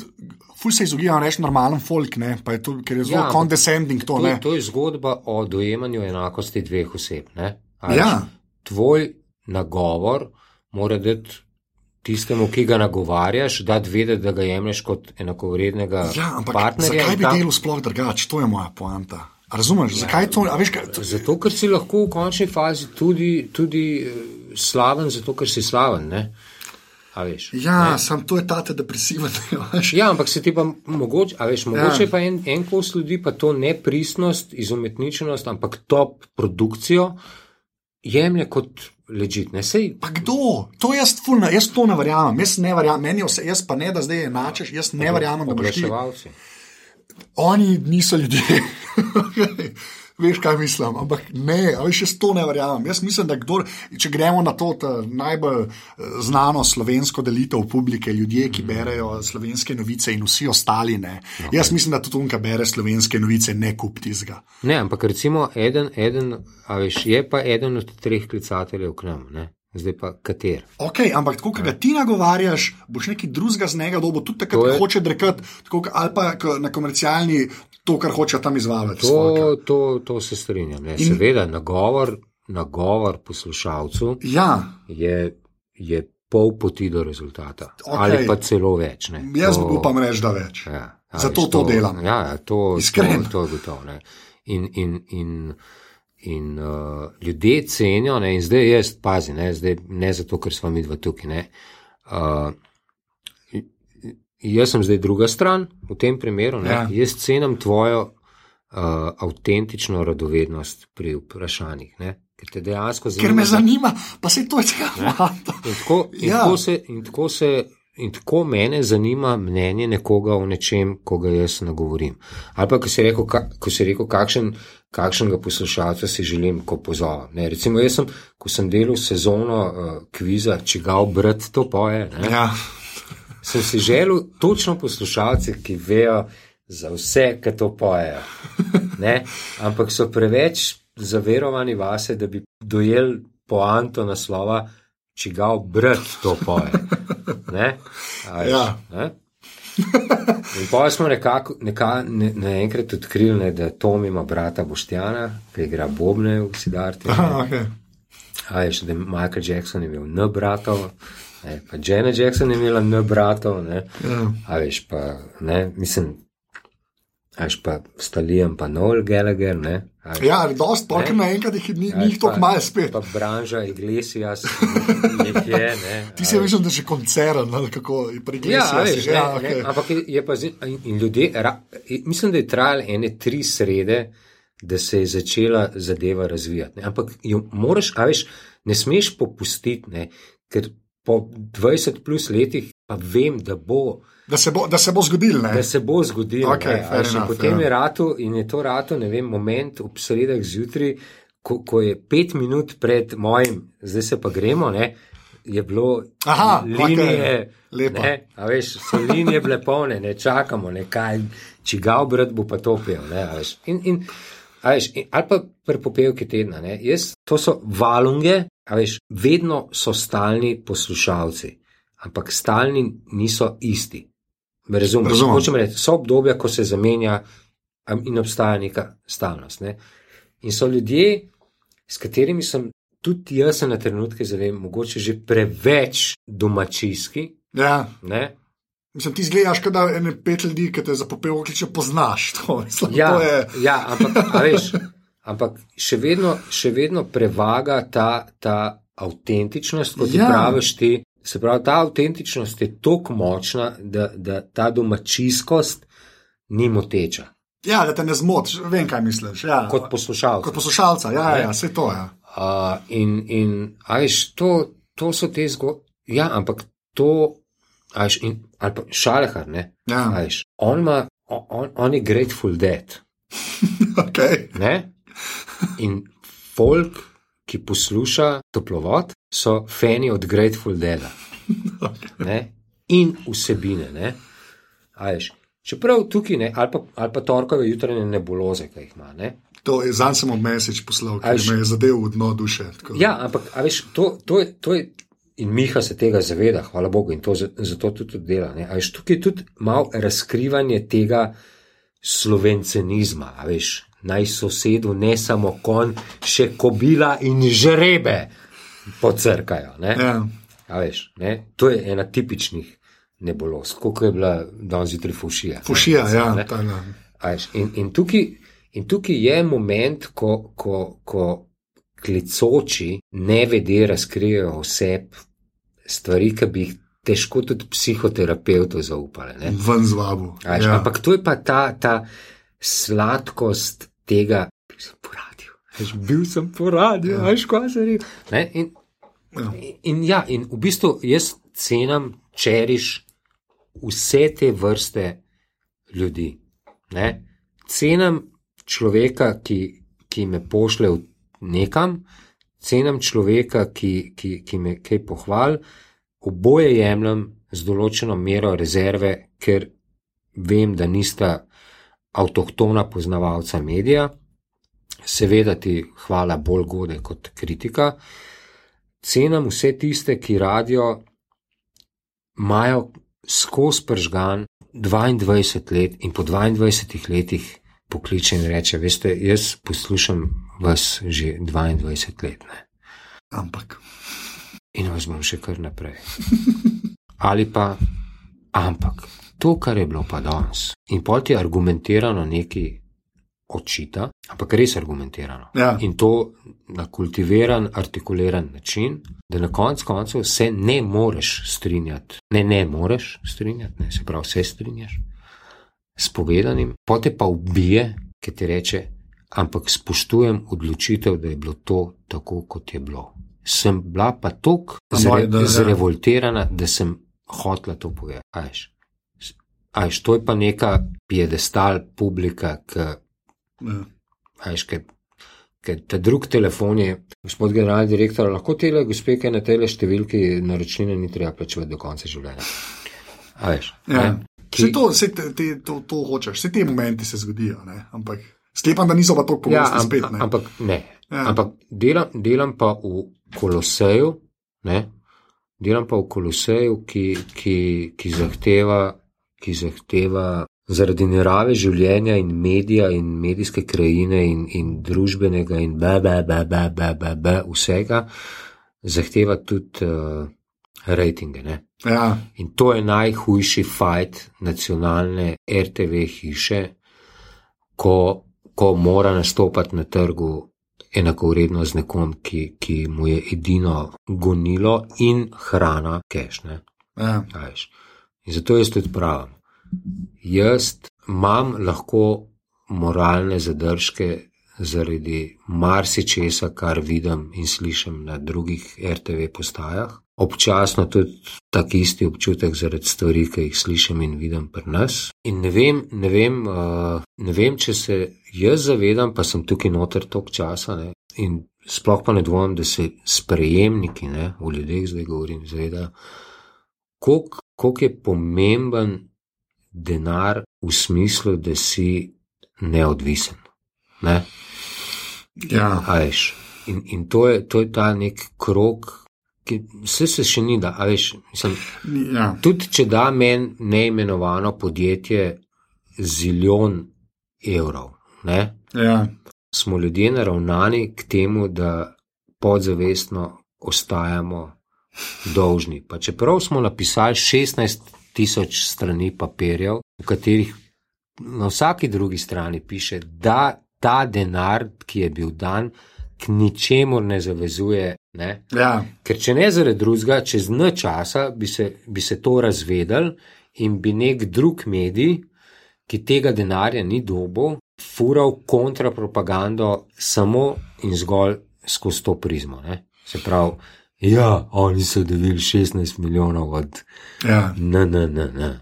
ful se izogibam reči normalen folk, ne, je to, ker je zelo Ja, condescending to. To, to je zgodba o dojemanju enakosti dveh oseb. Ja. Tvoj nagovor mora dati tistemu, ki ga nagovarjaš, dati vedeti, da ga jemliš kot enakovrednega Ja, ampak partnerja. zakaj bi ta- delal sploh drugače? To je moja poanta. Razumeš, ja, zakaj to? Veš, kaj, to Zato, ker si lahko v končni fazi tudi, tudi eh, slaven, zato ker si slaven. Ne? A veš? ja, sam to je tate depresiven. Ja, ampak se ti pa mogoče, a veš, mogoče Ja. pa en, en kos ljudi pa to ne pristnost, izumetničenost, ampak top produkcijo jemlje kot ne sej. Pa kdo? To jaz, fulna, jaz to ne verjamem. Jaz ne verjamem, meni vse, jaz pa ne, da zdaj enačeš, jaz ne verjamem, da boš ti. Oglaševalci. Oni niso ljudje. Veš, kaj mislim, ampak ne, ali še to ne verjamem. Jaz mislim, da kdor, če gremo na to najbolj eh, znano slovensko delitev publike, ljudje, ki berejo slovenske novice in vsi ostali ne. Okay. Jaz mislim, da tudi Tunka bere slovenske novice, ne kup tizga. Ne, ampak recimo, eden, eden, a veš, je pa eden od treh klicateljev k nam, ne? zdaj pa kater. Ok, ampak tako, kot ga ti nagovarjaš, boš nekaj drugega z njega dobo, tudi takrat, ko je- hoče drekati, ali pa na komercialni to, kar hoče tam izvajati. To, to, to se strinjam. Ne? In- Seveda, nagovor, nagovor poslušalcu Ja, je, je pol poti do rezultata. Okej. Ali pa celo več. Ne? jaz To- upam reči, da več. Ja, Zato veš, to delam. Ja, ja, to, Iskreno. to, to je gotovo. Ne. In, in, in, in uh, ljudje cenijo, ne, in zdaj jaz pazim, ne, zdaj, ne zato, ker smo mi dva tukaj. Ne, uh, jaz sem zdaj druga stran v tem primeru. Ne, Ja. Jaz cenim tvojo uh, avtentično radovednost pri vprašanjih. Ne, ker te dejansko zanima. Ker me zanima, pa se to je tako. In tako, in, Ja. tako se, in, tako se, in tako mene zanima mnenje nekoga o nečem, ko ga jaz nagovorim. Ali pa, ko si rekel, ka, ko si rekel kakšen, kakšnega poslušalca si želim, ko pozovem. Ne, recimo, jaz sem, ko sem delal sezono uh, kviza, čigav brat to poje, ne, Ja. Sem si želel točno poslušalce, ki vejo za vse, ki to pojejo. Ne, ampak so preveč zaverovani vase, da bi dojeli poanto naslova, čigav brat to poje. Ne? A veš, Ja. ne? In pa smo nekako neka, ne, naenkrat odkrili, ne, da Tom ima brata Boštjana, ki igra Bobne v Sidarti. Aha, okay. A veš, da je Michael Jackson imel N bratov, ne, pa Jenna Jackson je imela N bratov, ne. ja. A veš, pa, ne, mislim, a veš, pa Stalijem, pa Noel Gallagher, ne. a veš, ja, dost, pa Ne. ker naenkrat jih ni, ni tako malo spet. Pa Branža Iglesias jih je, ne. Ti si veš. da je že koncern, ali kako je pri Ja, Iglesias. veš, ja, ne, okay. ne, ampak je, je pa zi- in- in ljudje, ra, mislim, da je trajalo ene tri srede, da se je začela zadeva razvijati. Ne. Ampak jo moraš, a veš, ne smeš popustiti, ne, ker po 20 plus letih pa vem, da bo, Da se bo, da se bo zgodil, ne? da se bo veš, in enough, potem ja. je ratu in je to ratu, ne vem, moment ob sredah zjutraj, ko, ko je pet minut pred mojim, zdaj se pa gremo, ne. Je bilo Aha, linije, lepa. ne, a veš, so linije bile polne, ne čakamo, ne kaj, čigav brat bo pa to pel. Ne, in, in, veš, in, ali pa pri popevki tedna. Ne, jaz, to so valunge, a veš, vedno so stalni poslušalci, ampak stalni niso isti. Me razumeš? Razumem. Hočem reči, so obdobja, ko se zamenja in obstaja neka stalnost. Ne. In so ljudje, s katerimi sem tudi jaz se na trenutke zavem, mogoče že preveč domačijski. Ja. Ne? Mislim, ti zgledaš, kot da ene pet ljudi, ki te za popevko kliče, poznaš. To, mislim, Ja, to je, ja, ampak, veš, ampak še, vedno, še vedno prevaga ta, ta avtentičnost, kot ja. Ja. ti praviš ti. Se pravi, ta avtentičnost je tako močna, da, da ta domačijskost ni moteča. ja, da te ne zmotiš, vem, kaj misliš. Ja. Kot poslušalec. kot poslušalca, ja, Ne. ja, vse to. Ja. Uh, in, in a veš, to, to so te zgodbe. Ja, ampak to, a veš, in, ali pa šalehar, ne. Ja. A veš, on, ima, on, on je grateful dead. Okay. Ne? In folk, ki posluša toplovod, so fani od Grateful Dead. In vsebine. Ne? A veš, Čeprav tukaj ne, ali pa, ali pa torkove jutranje nebuloze, ki jih ima. Ne? To je zanj sem mesič poslal, ki veš- me je zadev v dno duše. tako Ja, ampak veš, to, to, je, to je. In Miha se tega zaveda, hvala Bogu, in to za- zato tudi, dela. Ne? A veš, tukaj je tudi malo razkrivanje tega slovencenizma. Veš, naj sosedu ne samo konj, še kobila in žrebe pocrkajo. Ne? Ja. A veš, ne? To je ena tipičnih nebuloz, kot je bila danes zjutraj fušija. Fušija, ne, ja. ne. ta, ja. Veš, In, in, tukaj, in tukaj je moment, ko, ko, ko klicoči nevede razkrijejo oseb stvari, ki bi jih težko tudi psihoterapeutu zaupali. ne. Ven z vabu. A Veš, Ja. Ampak to je pa ta, ta sladkost tega, bil sem po radiju. Veš, bil sem po radiju, veš, kaj se reče. In Ja. In, ja, in v bistvu jaz cenim, čeriš vse te vrste ljudi. Ne? Cenim človeka, ki, ki me pošle v nekam, cenim človeka, ki, ki, ki me kaj pohvali, oboje jemljem z določeno mero rezerve, ker vem, da nista avtohtona poznavalca medija. Seveda ti hvala bolj gode kot kritika. Cenim vse tiste, ki radio imajo skozi pržgan 22 let in po 22 letih pokliče in reče: Veste, jaz poslušam vas že 22 let. Ne? Ampak. In vas bom še kar naprej. Ali pa, ampak to, kar je bilo pa danes, in pol ti argumentirano neki očita, ampak res argumentirano. Ja. In to na kultiviran, artikuliran način, da na koncu koncev se ne moreš strinjati. Ne, ne moreš strinjati, ne, se pravi, se strinjaš s povedanim, pote pa ubije, ki ti reče, ampak spoštujem odločitev, da je bilo to tako, kot je bilo. Sem bila pa tako ja. zrevoltirana, da sem hotla to povedati. Ajš. Ajš, to je pa neka piedestal publika, ki Ja. Veš, ker, ker ta drug telefon je, gospod generalni direktor, lahko tele gospe, ki na tele številki naročnine ni treba plačevati do konca življenja. A veš, Ja. Ki... To, vse te, te, to, to hočeš, vse te momenti se zgodijo, ne? ampak sklepam, da niso pa tako ja, pogosti am, spet. Ne? ampak ne. Ja. Ampak delam, delam pa v koloseju, ne? delam pa v koloseju, ki, ki, ki zahteva, ki zahteva zaradi narave življenja in medija in medijske krajine in, in družbenega in be, be, be, be, be, be, be, vsega, zahteva tudi uh, rejtinge. Ne? Ja, In to je najhujši fajt nacionalne RTV hiše, ko, ko mora nastopati na trgu enakovredno z nekom, ki, ki mu je edino gonilo in hrana kešne. ja. In zato jaz tudi pravim. Jaz imam lahko moralne zadržke zaradi marsičesa, kar vidim in slišim na drugih RTV postajah. Občasno tudi tak isti občutek zaradi stvari, ki jih slišim in vidim pri nas. In ne vem, ne vem, uh, ne vem če se jaz zavedam, pa sem tukaj noter tok časa ne, in sploh pa ne dvomim, da se sprejemniki, ne, v ljudeh zdaj govorim, zavedajo, koliko koliko je pomemben denar v smislu, da si neodvisen. Ne? Ja. Veš, in, in to, je, to je ta nek krok, ki vse se še ni da. Veš, mislim, Ja. tudi če da meni neimenovano podjetje zilijon evrov, ne, Ja. smo ljudje naravnani k temu, da podzavestno ostajamo dolžni. Pa čeprav smo napisali 16 tisoč strani papirjev, v katerih na vsaki drugi strani piše, da ta denar, ki je bil dan, k ničemur ne zavezuje. Ne? Ja. Ker če ne zaradi drugega, čez n časa bi se, bi se to razvedel in bi nek drug medij, ki tega denarja ni dobil, fural kontrapropagando samo in zgolj skozi to prizmo. Ne? Se pravi, ja, oni so dobili 16 milijonov od Ja. NNN,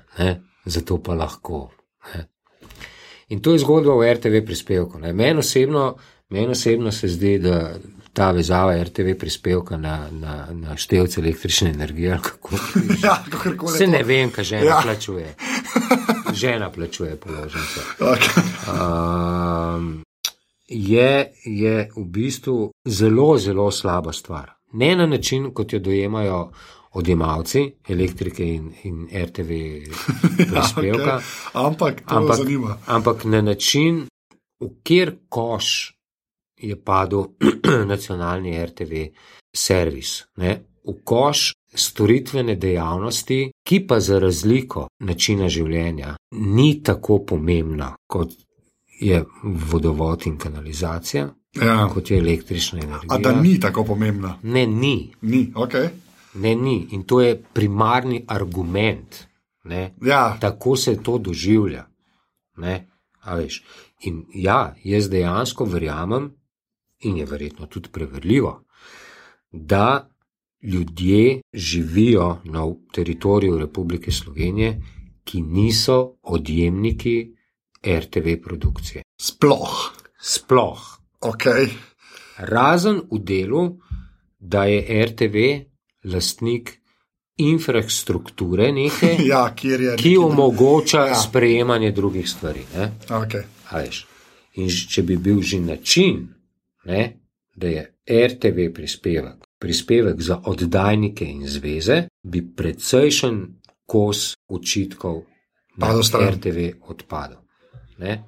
zato pa lahko. Ne? In to je zgodba o RTV prispevku. ne. Meni osebno, meni osebno se zdi, da ta vezava RTV prispevka na, na, na števce električne energije, kako Ja, kakorkoli. se ne vem, kaj žena ja. plačuje. Žena plačuje položnice. Okay. Um, je, je v bistvu zelo, zelo slaba stvar. Ne na način, kot jo dojemajo odjemalci elektrike in, in RTV prispevka, Ja, okay. Ampak to ampak, zanima. ampak na način, v kjer koš je padel nacionalni RTV servis. Ne? V koš storitvene dejavnosti, ki pa za razliko načina življenja ni tako pomembna kot je vodovod in kanalizacija, Ja. kot je električna energija. A da ni tako pomembna. Ne, ni. Ni, ok. Ne, ni. In to je primarni argument. Ne? Ja, Tako se to doživlja. Ne? In ja, jaz dejansko verjamem, in je verjetno tudi preverljivo, da ljudje živijo na teritoriju Republike Slovenije, ki niso odjemniki RTV produkcije. Sploh. Sploh. Okay. Razen v delu, da je RTV lastnik infrastrukture, neke, ja, je ki omogoča ja. sprejemanje drugih stvari. Okay. In če bi bil že način, ne, da je RTV prispevek, prispevek za oddajnike in zveze, bi precejšen kos učitkov na RTV odpadel. Ne?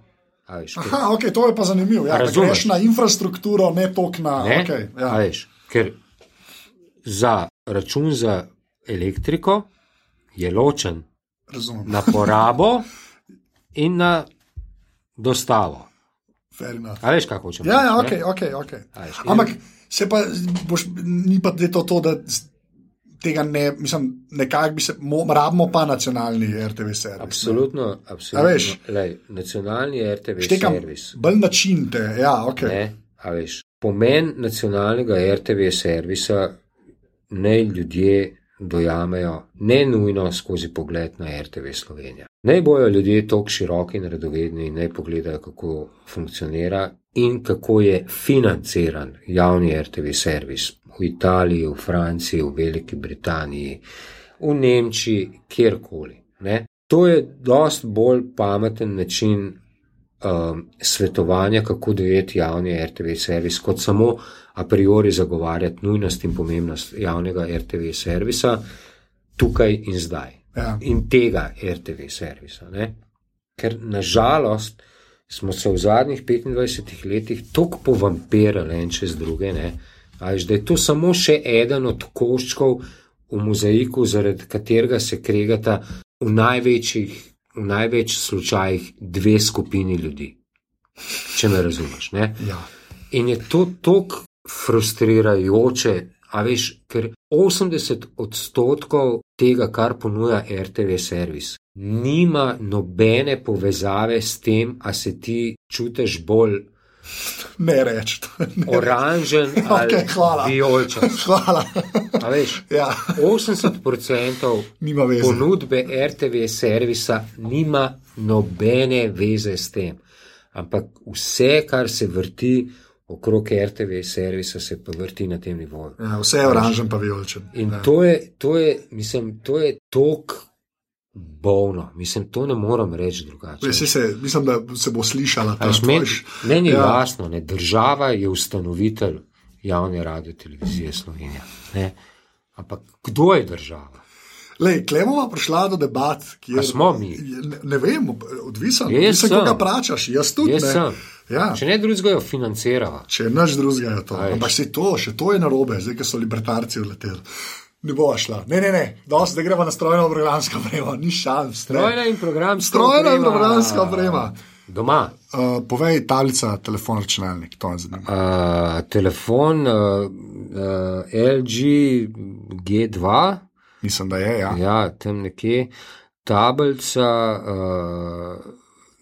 Aha, okay, to je pa zanimivo. Ja, Razumeš na infrastrukturo, ne tok na. Ne? Okay, ja. veš, ker za račun za elektriko je ločen Razumem. na porabo in na dostavo. Veš, kako hočeš? Ja, ja, ok, ok. okay. Ampak se pa, boš, ni pa to, to da tega ne, mislim, nekako bi se, rabimo pa nacionalni RTV servis. Absolutno, absolutno. Veš, lej, nacionalni RTV štekam, servis. Bolj način te, ja, ok. Ne, veš, pomen nacionalnega RTV servisa ne ljudje dojamejo, ne nujno skozi pogled na RTV Slovenija. Naj bojo ljudje tako široki in radovedni in naj pogledajo, kako funkcionira in kako je financiran javni RTV servis v Italiji, v Franciji, v Veliki Britaniji, v Nemčiji, kjerkoli. Ne? To je dost bolj pameten način um, svetovanja, kako dojeti javni RTV servis, kot samo a priori zagovarjati nujnost in pomembnost javnega RTV servisa tukaj in zdaj. Ja. In tega RTV servisa. Ne? Ker nažalost smo se v zadnjih 25 letih tako povampirali en čez druge, ne? Až, da je to samo še eden od koščkov v mozaiku, zaradi katerega se kregata v največjih, v največ slučajih dve skupini ljudi. Če me razumeš. Ja. In je to tako frustrirajoče, a veš, ker 80 odstotkov tega, kar ponuja RTV servis, nima nobene povezave s tem, a se ti čutiš bolj. Ne reči. Oranžen ali okay, vijolčen. Hvala. Veš, ja. 80% ponudbe RTV servisa nima nobene veze s tem. Ampak vse, kar se vrti okrog RTV servisa se pa vrti na tem nivoju. Ja, vse je oranžen, pa vijolčen. In ja. to je, to je, mislim, to je tok. Bovno, mislim, to ne morem reči drugače. Se, mislim, da se bo slišala ta stvar. Meni je ja. jasno, da država je ustanovitelj javne radio televizije Slovenije. Ne? Ampak kdo je država? Lej, Klemova prišla do debat, kjer smo mi. Ne, ne vem, odvisen. Jaz sem, koga pračaš, jaz tudi. Jaz ne. Ja. Če ne drugega jo financirava. Če naš drugega je to. Aj. Ampak se to, še to je narobe, zdaj, ker so libertarci vleteli. Ne bo šla. Ne, ne, ne, Dost, da gremo na strojno in programsko opremo, ni šans. Strojna in programska oprema. Strojna in programska oprema. Doma. Uh, povej, tablica, telefon, računalnik, to je zanimivo. Uh, telefon uh, uh, LG G2. Mislim, da je. Ja, ja tam nekje tablica, uh,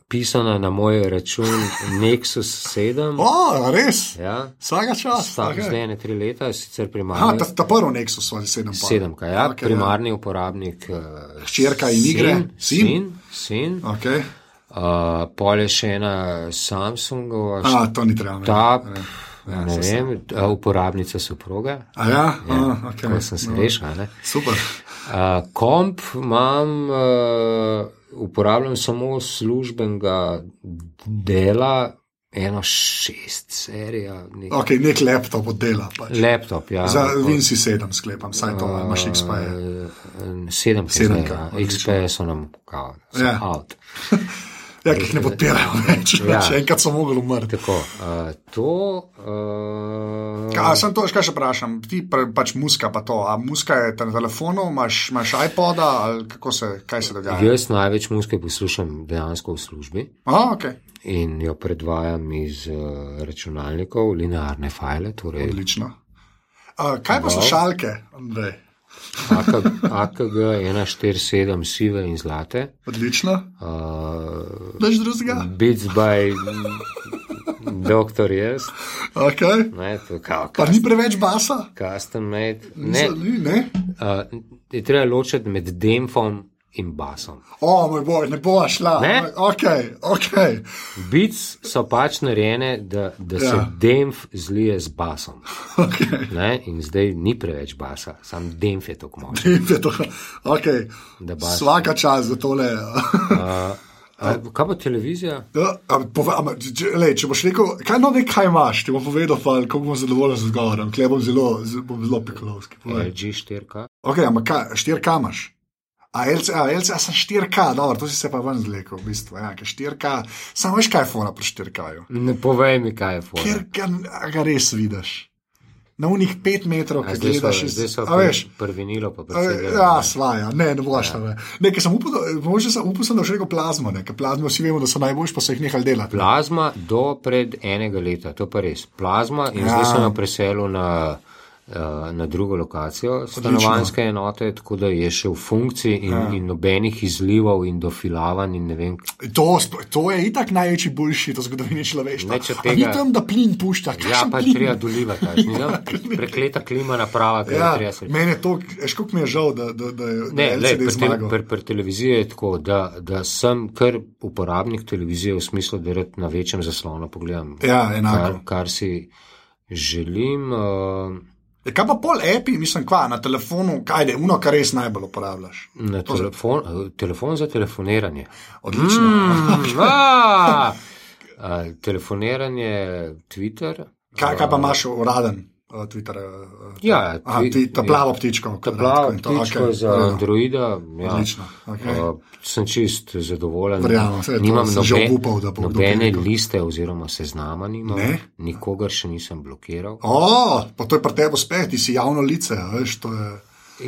pisana na moj račun, Nexus 7. O, res? Ja. Vsaka čas. Vsak okay. zdaj ne tri leta, sicer primarni. Ha, ta, ta prvi Nexus, ali 7. 7, kaj ja, okay, primarni ja. uporabnik. Uh, Hčerka in igre. Sin. Sin. sin. Okay. Uh, pol je še ena Samsungova. A, to ni treba. Ta, Ja, ne vem, uporabnica soproga. A ja, ja A, okay. ko sem se no. rešil. Super. Uh, komp imam, uh, uporabljam samo službenega dela. Eno šest serij. Nek... Okay, nek laptop od dela. Pač. Laptop, ja. Za Vinci 7 sklepam, saj to imaš XP. 7, 7, XP so nam kao, ja. out. Ja, ki jih ne podpirajo več. Ja. Še enkrat so mogli umreti. Tako, uh, to. Uh... Kaj, sem to, kaj še vprašam, ti pre, pač muska pa to. A muska je na telefonu, imaš, imaš iPoda, kako se, kaj se dogaja? Jaz največ muske poslušam dejansko v službi. A, okay. In jo predvajam iz uh, računalnikov, linearne file. Torej... Odlično. Uh, kaj pa slušalke, Andrej? AKG 147, sive in zlate. Odlično. Uh, Daš drugega? Beats by doktor jaz. Okay. Ne, to kao, Pa ni preveč basa? custom made. Ne, Ni, ne? uh, je treba ločiti med demfom in basom. O, moj boj, ne bo šla. Ne? Ok, ok. Beats so pač narejene, da, da se Ja. demf zlije z basom. okay. Ne? In zdaj ni preveč basa, sam demf je tako moč. Je to, okay. Da bas- Svaka čas za tole. A, kaj pa televizija? Ja, a, pove, a, lej, če boš rekel, kaj, no, kaj imaš, ti bom povedal, pa, kako bom zadovoljen z odgovorom. Klej bom zelo, bom zelo pikolovski. LG 4K. Ok, ampak kaj, štirka imaš. A LC, a LC, a sem štirka, dobro, to si se pa ven zlekel, v bistvu. Ja, ker štirka, samo veš, kaj je fora pri štirkaju. Ne povej mi, kaj je fora. Ker ga, ga res vidiš. Na unih pet metrov, A ki Zdaj so, gledaš, iz- zdaj so a veš. prvinilo, pa A, predvsem. Ja, svaja, ne, ne boš tam. Nekaj sem upal, mogoče sem upal, da boš rekel plazmo, ne, ker plazmo vsi vemo, da so najboljši, pa so jih nehali delati. Plazma do pred enega leta, to pa res. Plazma in Ja. ja. zdaj sem jo preselil na, na drugo lokacijo stanovanske enote, tako da je še v funkciji in, ja. in nobenih izlivov in dofilavanj in vem. To, to je itak največji boljši v zgodovini človeštva. Tega- Ni tam, da plin pušča. Ja, pa je plin? treba dolivati, a veš, ni tam prekleta klima naprava, ki Ja, je treba je to, kako mi je žal, da, da, da je da Ne, je le, pri, zmagal. pri, pri televiziji je tako, da, da sem kar uporabnik televizije v smislu, da rad na večjem zaslonu pogledam, Ja, kar, enako. kar si želim. Uh, E, Kaj pa pol api, mislim, kva, na telefonu, kaj je uno, kar res najbolj uporabljaš. na telefon, eh, telefon za telefoniranje. Odlično. Mm, a, a, telefoniranje, Twitter. Kaj, kaj pa imaš uraden Twitter? Uh, Ja, aha, twi- ta plavo ptičko. Ta kratko plava ptička okej. za Ja. Androida. Ja. Odlično, okej. Uh, sem čist zadovoljen. Verjamem, to nimam sem že nobe- obupal, da bo nobene rekel. liste oziroma seznama nimam. Ne? Nikogar še nisem blokiral. O, pa to je pri tebi uspeh, ti si javno lice, veš, to je.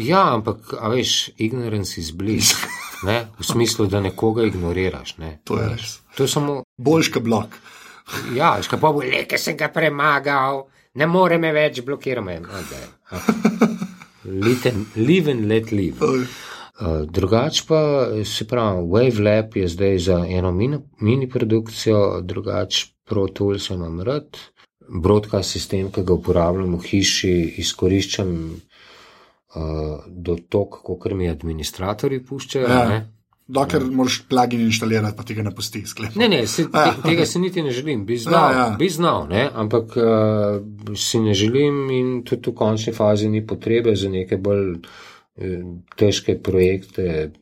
Ja, ampak, a veš, ignorance is bliss. Ne? V smislu, da nekoga ignoriraš. Ne? To je res. To je samo, Boljška blok. ja, veš, kaj pa bo, le, ker sem ga premagal, ne more me več blokirati. Live and, live and let live. Uh, drugač pa, se pravi, WaveLab je zdaj za eno mini, mini produkcijo, drugač Pro Tools imam rad. Broadcast sistem, ki ga uporabljam v hiši, izkoriščam uh, do tok, kot mi administratori puščajo. Ja. Ja. Dokler moraš plugin inštalirati, pa ti ga ne pusti sklep. Ne, ne, se, te, tega se niti ne želim, bi znal, Ja, ja. bi znal ne? ampak uh, si ne želim in tudi v končni fazi ni potrebe za neke bolj eh, težke projekte,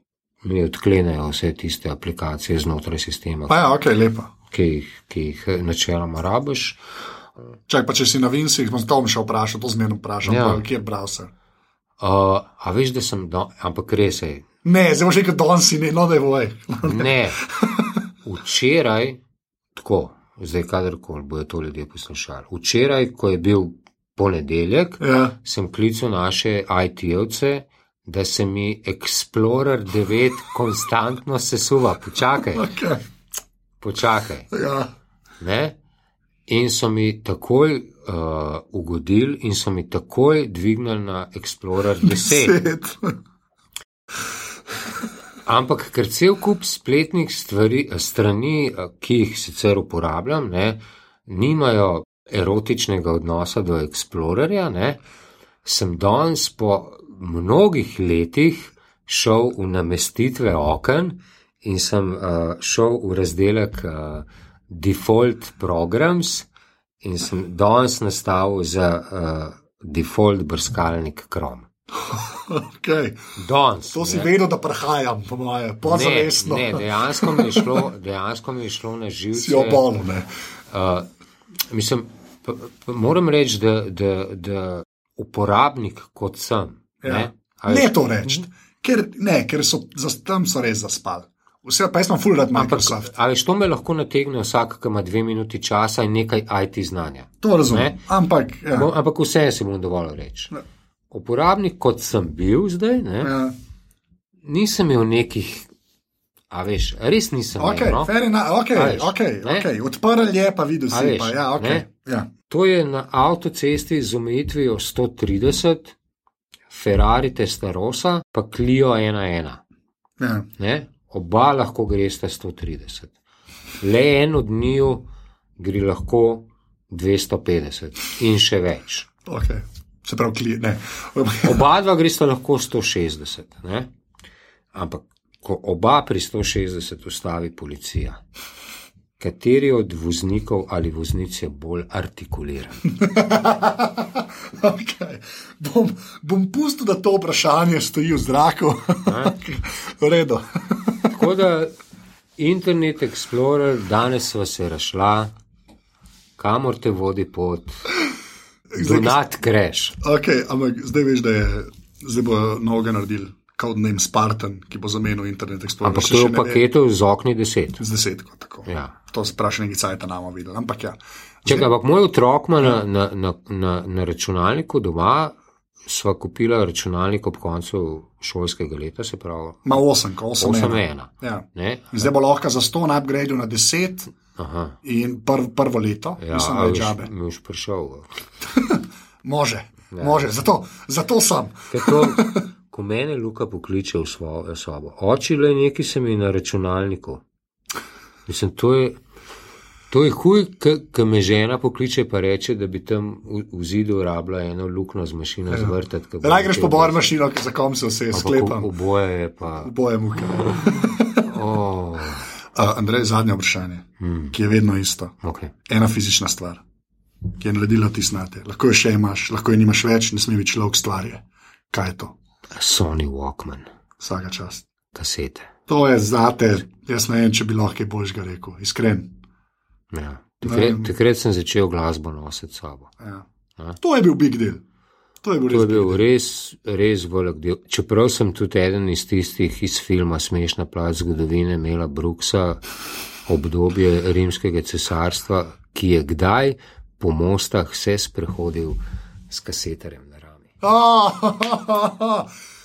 mi odklenejo vse tiste aplikacije znotraj sistema, Pa ja, ok, lepo. ki jih, ki jih eh, načeloma rabiš. Čak, pa če si na Vincih, bom to še vprašal, to zmerno vprašam, Ja. ja. kje je browser. Uh, a veš, da sem, do, ampak res je, Ne, zdaj boš rekel, da si ne, no da je voj. ne, včeraj, tako, zdaj kadarkoli bojo to ljudje poslušali, včeraj, ko je bil ponedeljek, Ja. sem klical naše IT-ovce, da se mi Explorer 9 konstantno sesuva. Počakaj, Okay. počakaj. Ja. Ne? In so mi takoj uh, ugodili, in so mi takoj dvignili na Explorer 10. Set. Ampak ker cel kup spletnih stvari, strani, eh, ki jih sicer uporabljam, ne, nimajo erotičnega odnosa do Explorerja, ne, sem danes po mnogih letih šel v namestitve oken in sem uh, šel v razdelek uh, Default Programs in sem danes nastavil za uh, default brskalnik Chrome. Okay. Danes. To si ne. vedel, da prehajam, po moje, Ne, pozavestno. ne, dejansko mi je šlo, dejansko mi je šlo na živce. Si obolo, ne. Uh, mislim, pa, pa moram reči, da, da, da uporabnik kot sem. Ja. Ne, a veš, Ne to reči, ker, ne, ker so za, tam so res zaspali. Vse, pa jaz sem full rad Ampak, Microsoft. a veš, to me lahko nategne vsak, ki ima dve minuti časa in nekaj IT znanja. To razumem. Ne. Ampak, ja, Bom, ampak vse si bom dovolj reči. Ja. Uporabnik, kot sem bil zdaj, ne, ja. nisem imel nekih, a veš, res nisem Ok, imel. No? fair enough, ok, A veš, ok, ne. ok. Odprl je, pa videl si, veš, pa ja, ok. ne. Ja. To je na avtocesti z omejitvijo 130, Ferrari Testarossa, pa Clio 1.1. Ja. Ne? Oba lahko gresta 130. Le en od njiju gre lahko 250 in še več. Okay. Se pravi, kli, ne. Oba dva gresta lahko 160, ne? ampak ko oba pri 160 ustavi policija, kateri od voznikov ali voznic je bolj artikuliran? okay. bom, bom pustil, da to vprašanje stoji v zraku. v redu. Tako da Internet Explorer, danes sva se rašla, kamor te vodi pot. Donat greš. Okay, ampak zdaj veš, da je zdaj bo noge naredil. Kot name Spartan, ki bo zamenil Internet Explorer. Ampak to je v paketu z okni 10. Z 10, tako. Ja. To se praši, nekaj cajta nama videl. Ampak ja. Čekaj, ampak moj otrok ima na, na, na, na, na računalniku doma, sva kupila računalnik ob koncu šolskega leta, se pravi. Ma 8, 8, 8 ena. Ja. Ne? Zdaj bo lahko za 100 na upgrade na 10 Aha. in prv, prvo leto, Ja, mislim, da je veš, džabe. mi už prišel. Može, može, zato, zato sem. To, ko mene Luka pokliče v svojo sobo, oči le neki se mi na računalniku. Mislim, to je, to je huj, ko me žena pokliče pa reče, da bi tam v, v zidu rabila eno luknjo z mašino zvrtati. ke bo Raj greš po bor mašino, za kom se vse ob- Oboje je pa. Oboje muke. Oh, Uh, Andrej, zadnje vprašanje, Hmm. ki je vedno isto. okay. Ena fizična stvar, ki je naredila ti snate. Lahko jo še imaš, lahko jo nimaš več, ne sme biti človek stvarje. Kaj je to? Sony Walkman, Vsaka čast. kasete. To je zate, jaz ne vem, če bi lahko kaj boljšega rekel, iskren. Ja. Takrat, takrat sem začel glasbo nositi s sabo. Ja. A? To je bil big deal. To je bil To res je bil res, res velik del. Čeprav sem tudi eden iz tistih iz filma Smešna plat zgodovine Mela Brooksa, obdobje rimskega cesarstva, ki je kdaj po mostah se sprehodil s kasetarjem na rami.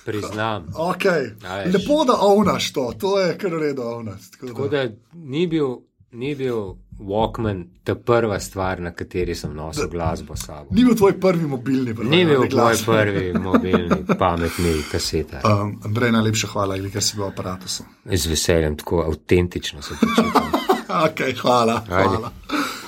Priznam. okay. Lepo, da ovnaš to, to je kar redo ovnaš. Tako da ni bil, ni bil Walkman ta prva stvar, na kateri sem nosil glasbo s sabo. Ni bil tvoj prvi mobilni program. Ni bil ali glas. prvi mobilni pametni kasetar. Um, Andrej, najlepša hvala, ker si bil v aparatu. Z veseljem, tako avtentično se počutim. Okay, hvala. Ajde. hvala.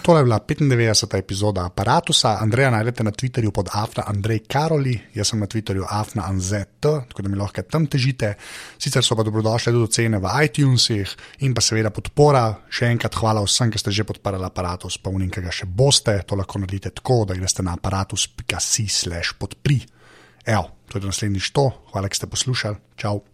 Tole je bila 95. epizoda aparata. Andreja najdete na Twitterju pod Afna Andrej Karoli, jaz sem na Twitterju Afna Anzet, tako da mi lahko tam težite. Sicer so pa dobrodošle tudi ocene v iTunesih in pa seveda podpora. Še enkrat hvala vsem, ki ste že podprli aparatus, pa unim, ki ga še boste. To lahko naredite tako, da greste na aparatus.si slash podpri. Evo, to je do naslednjič to. Hvala, ker ste poslušali. Čau.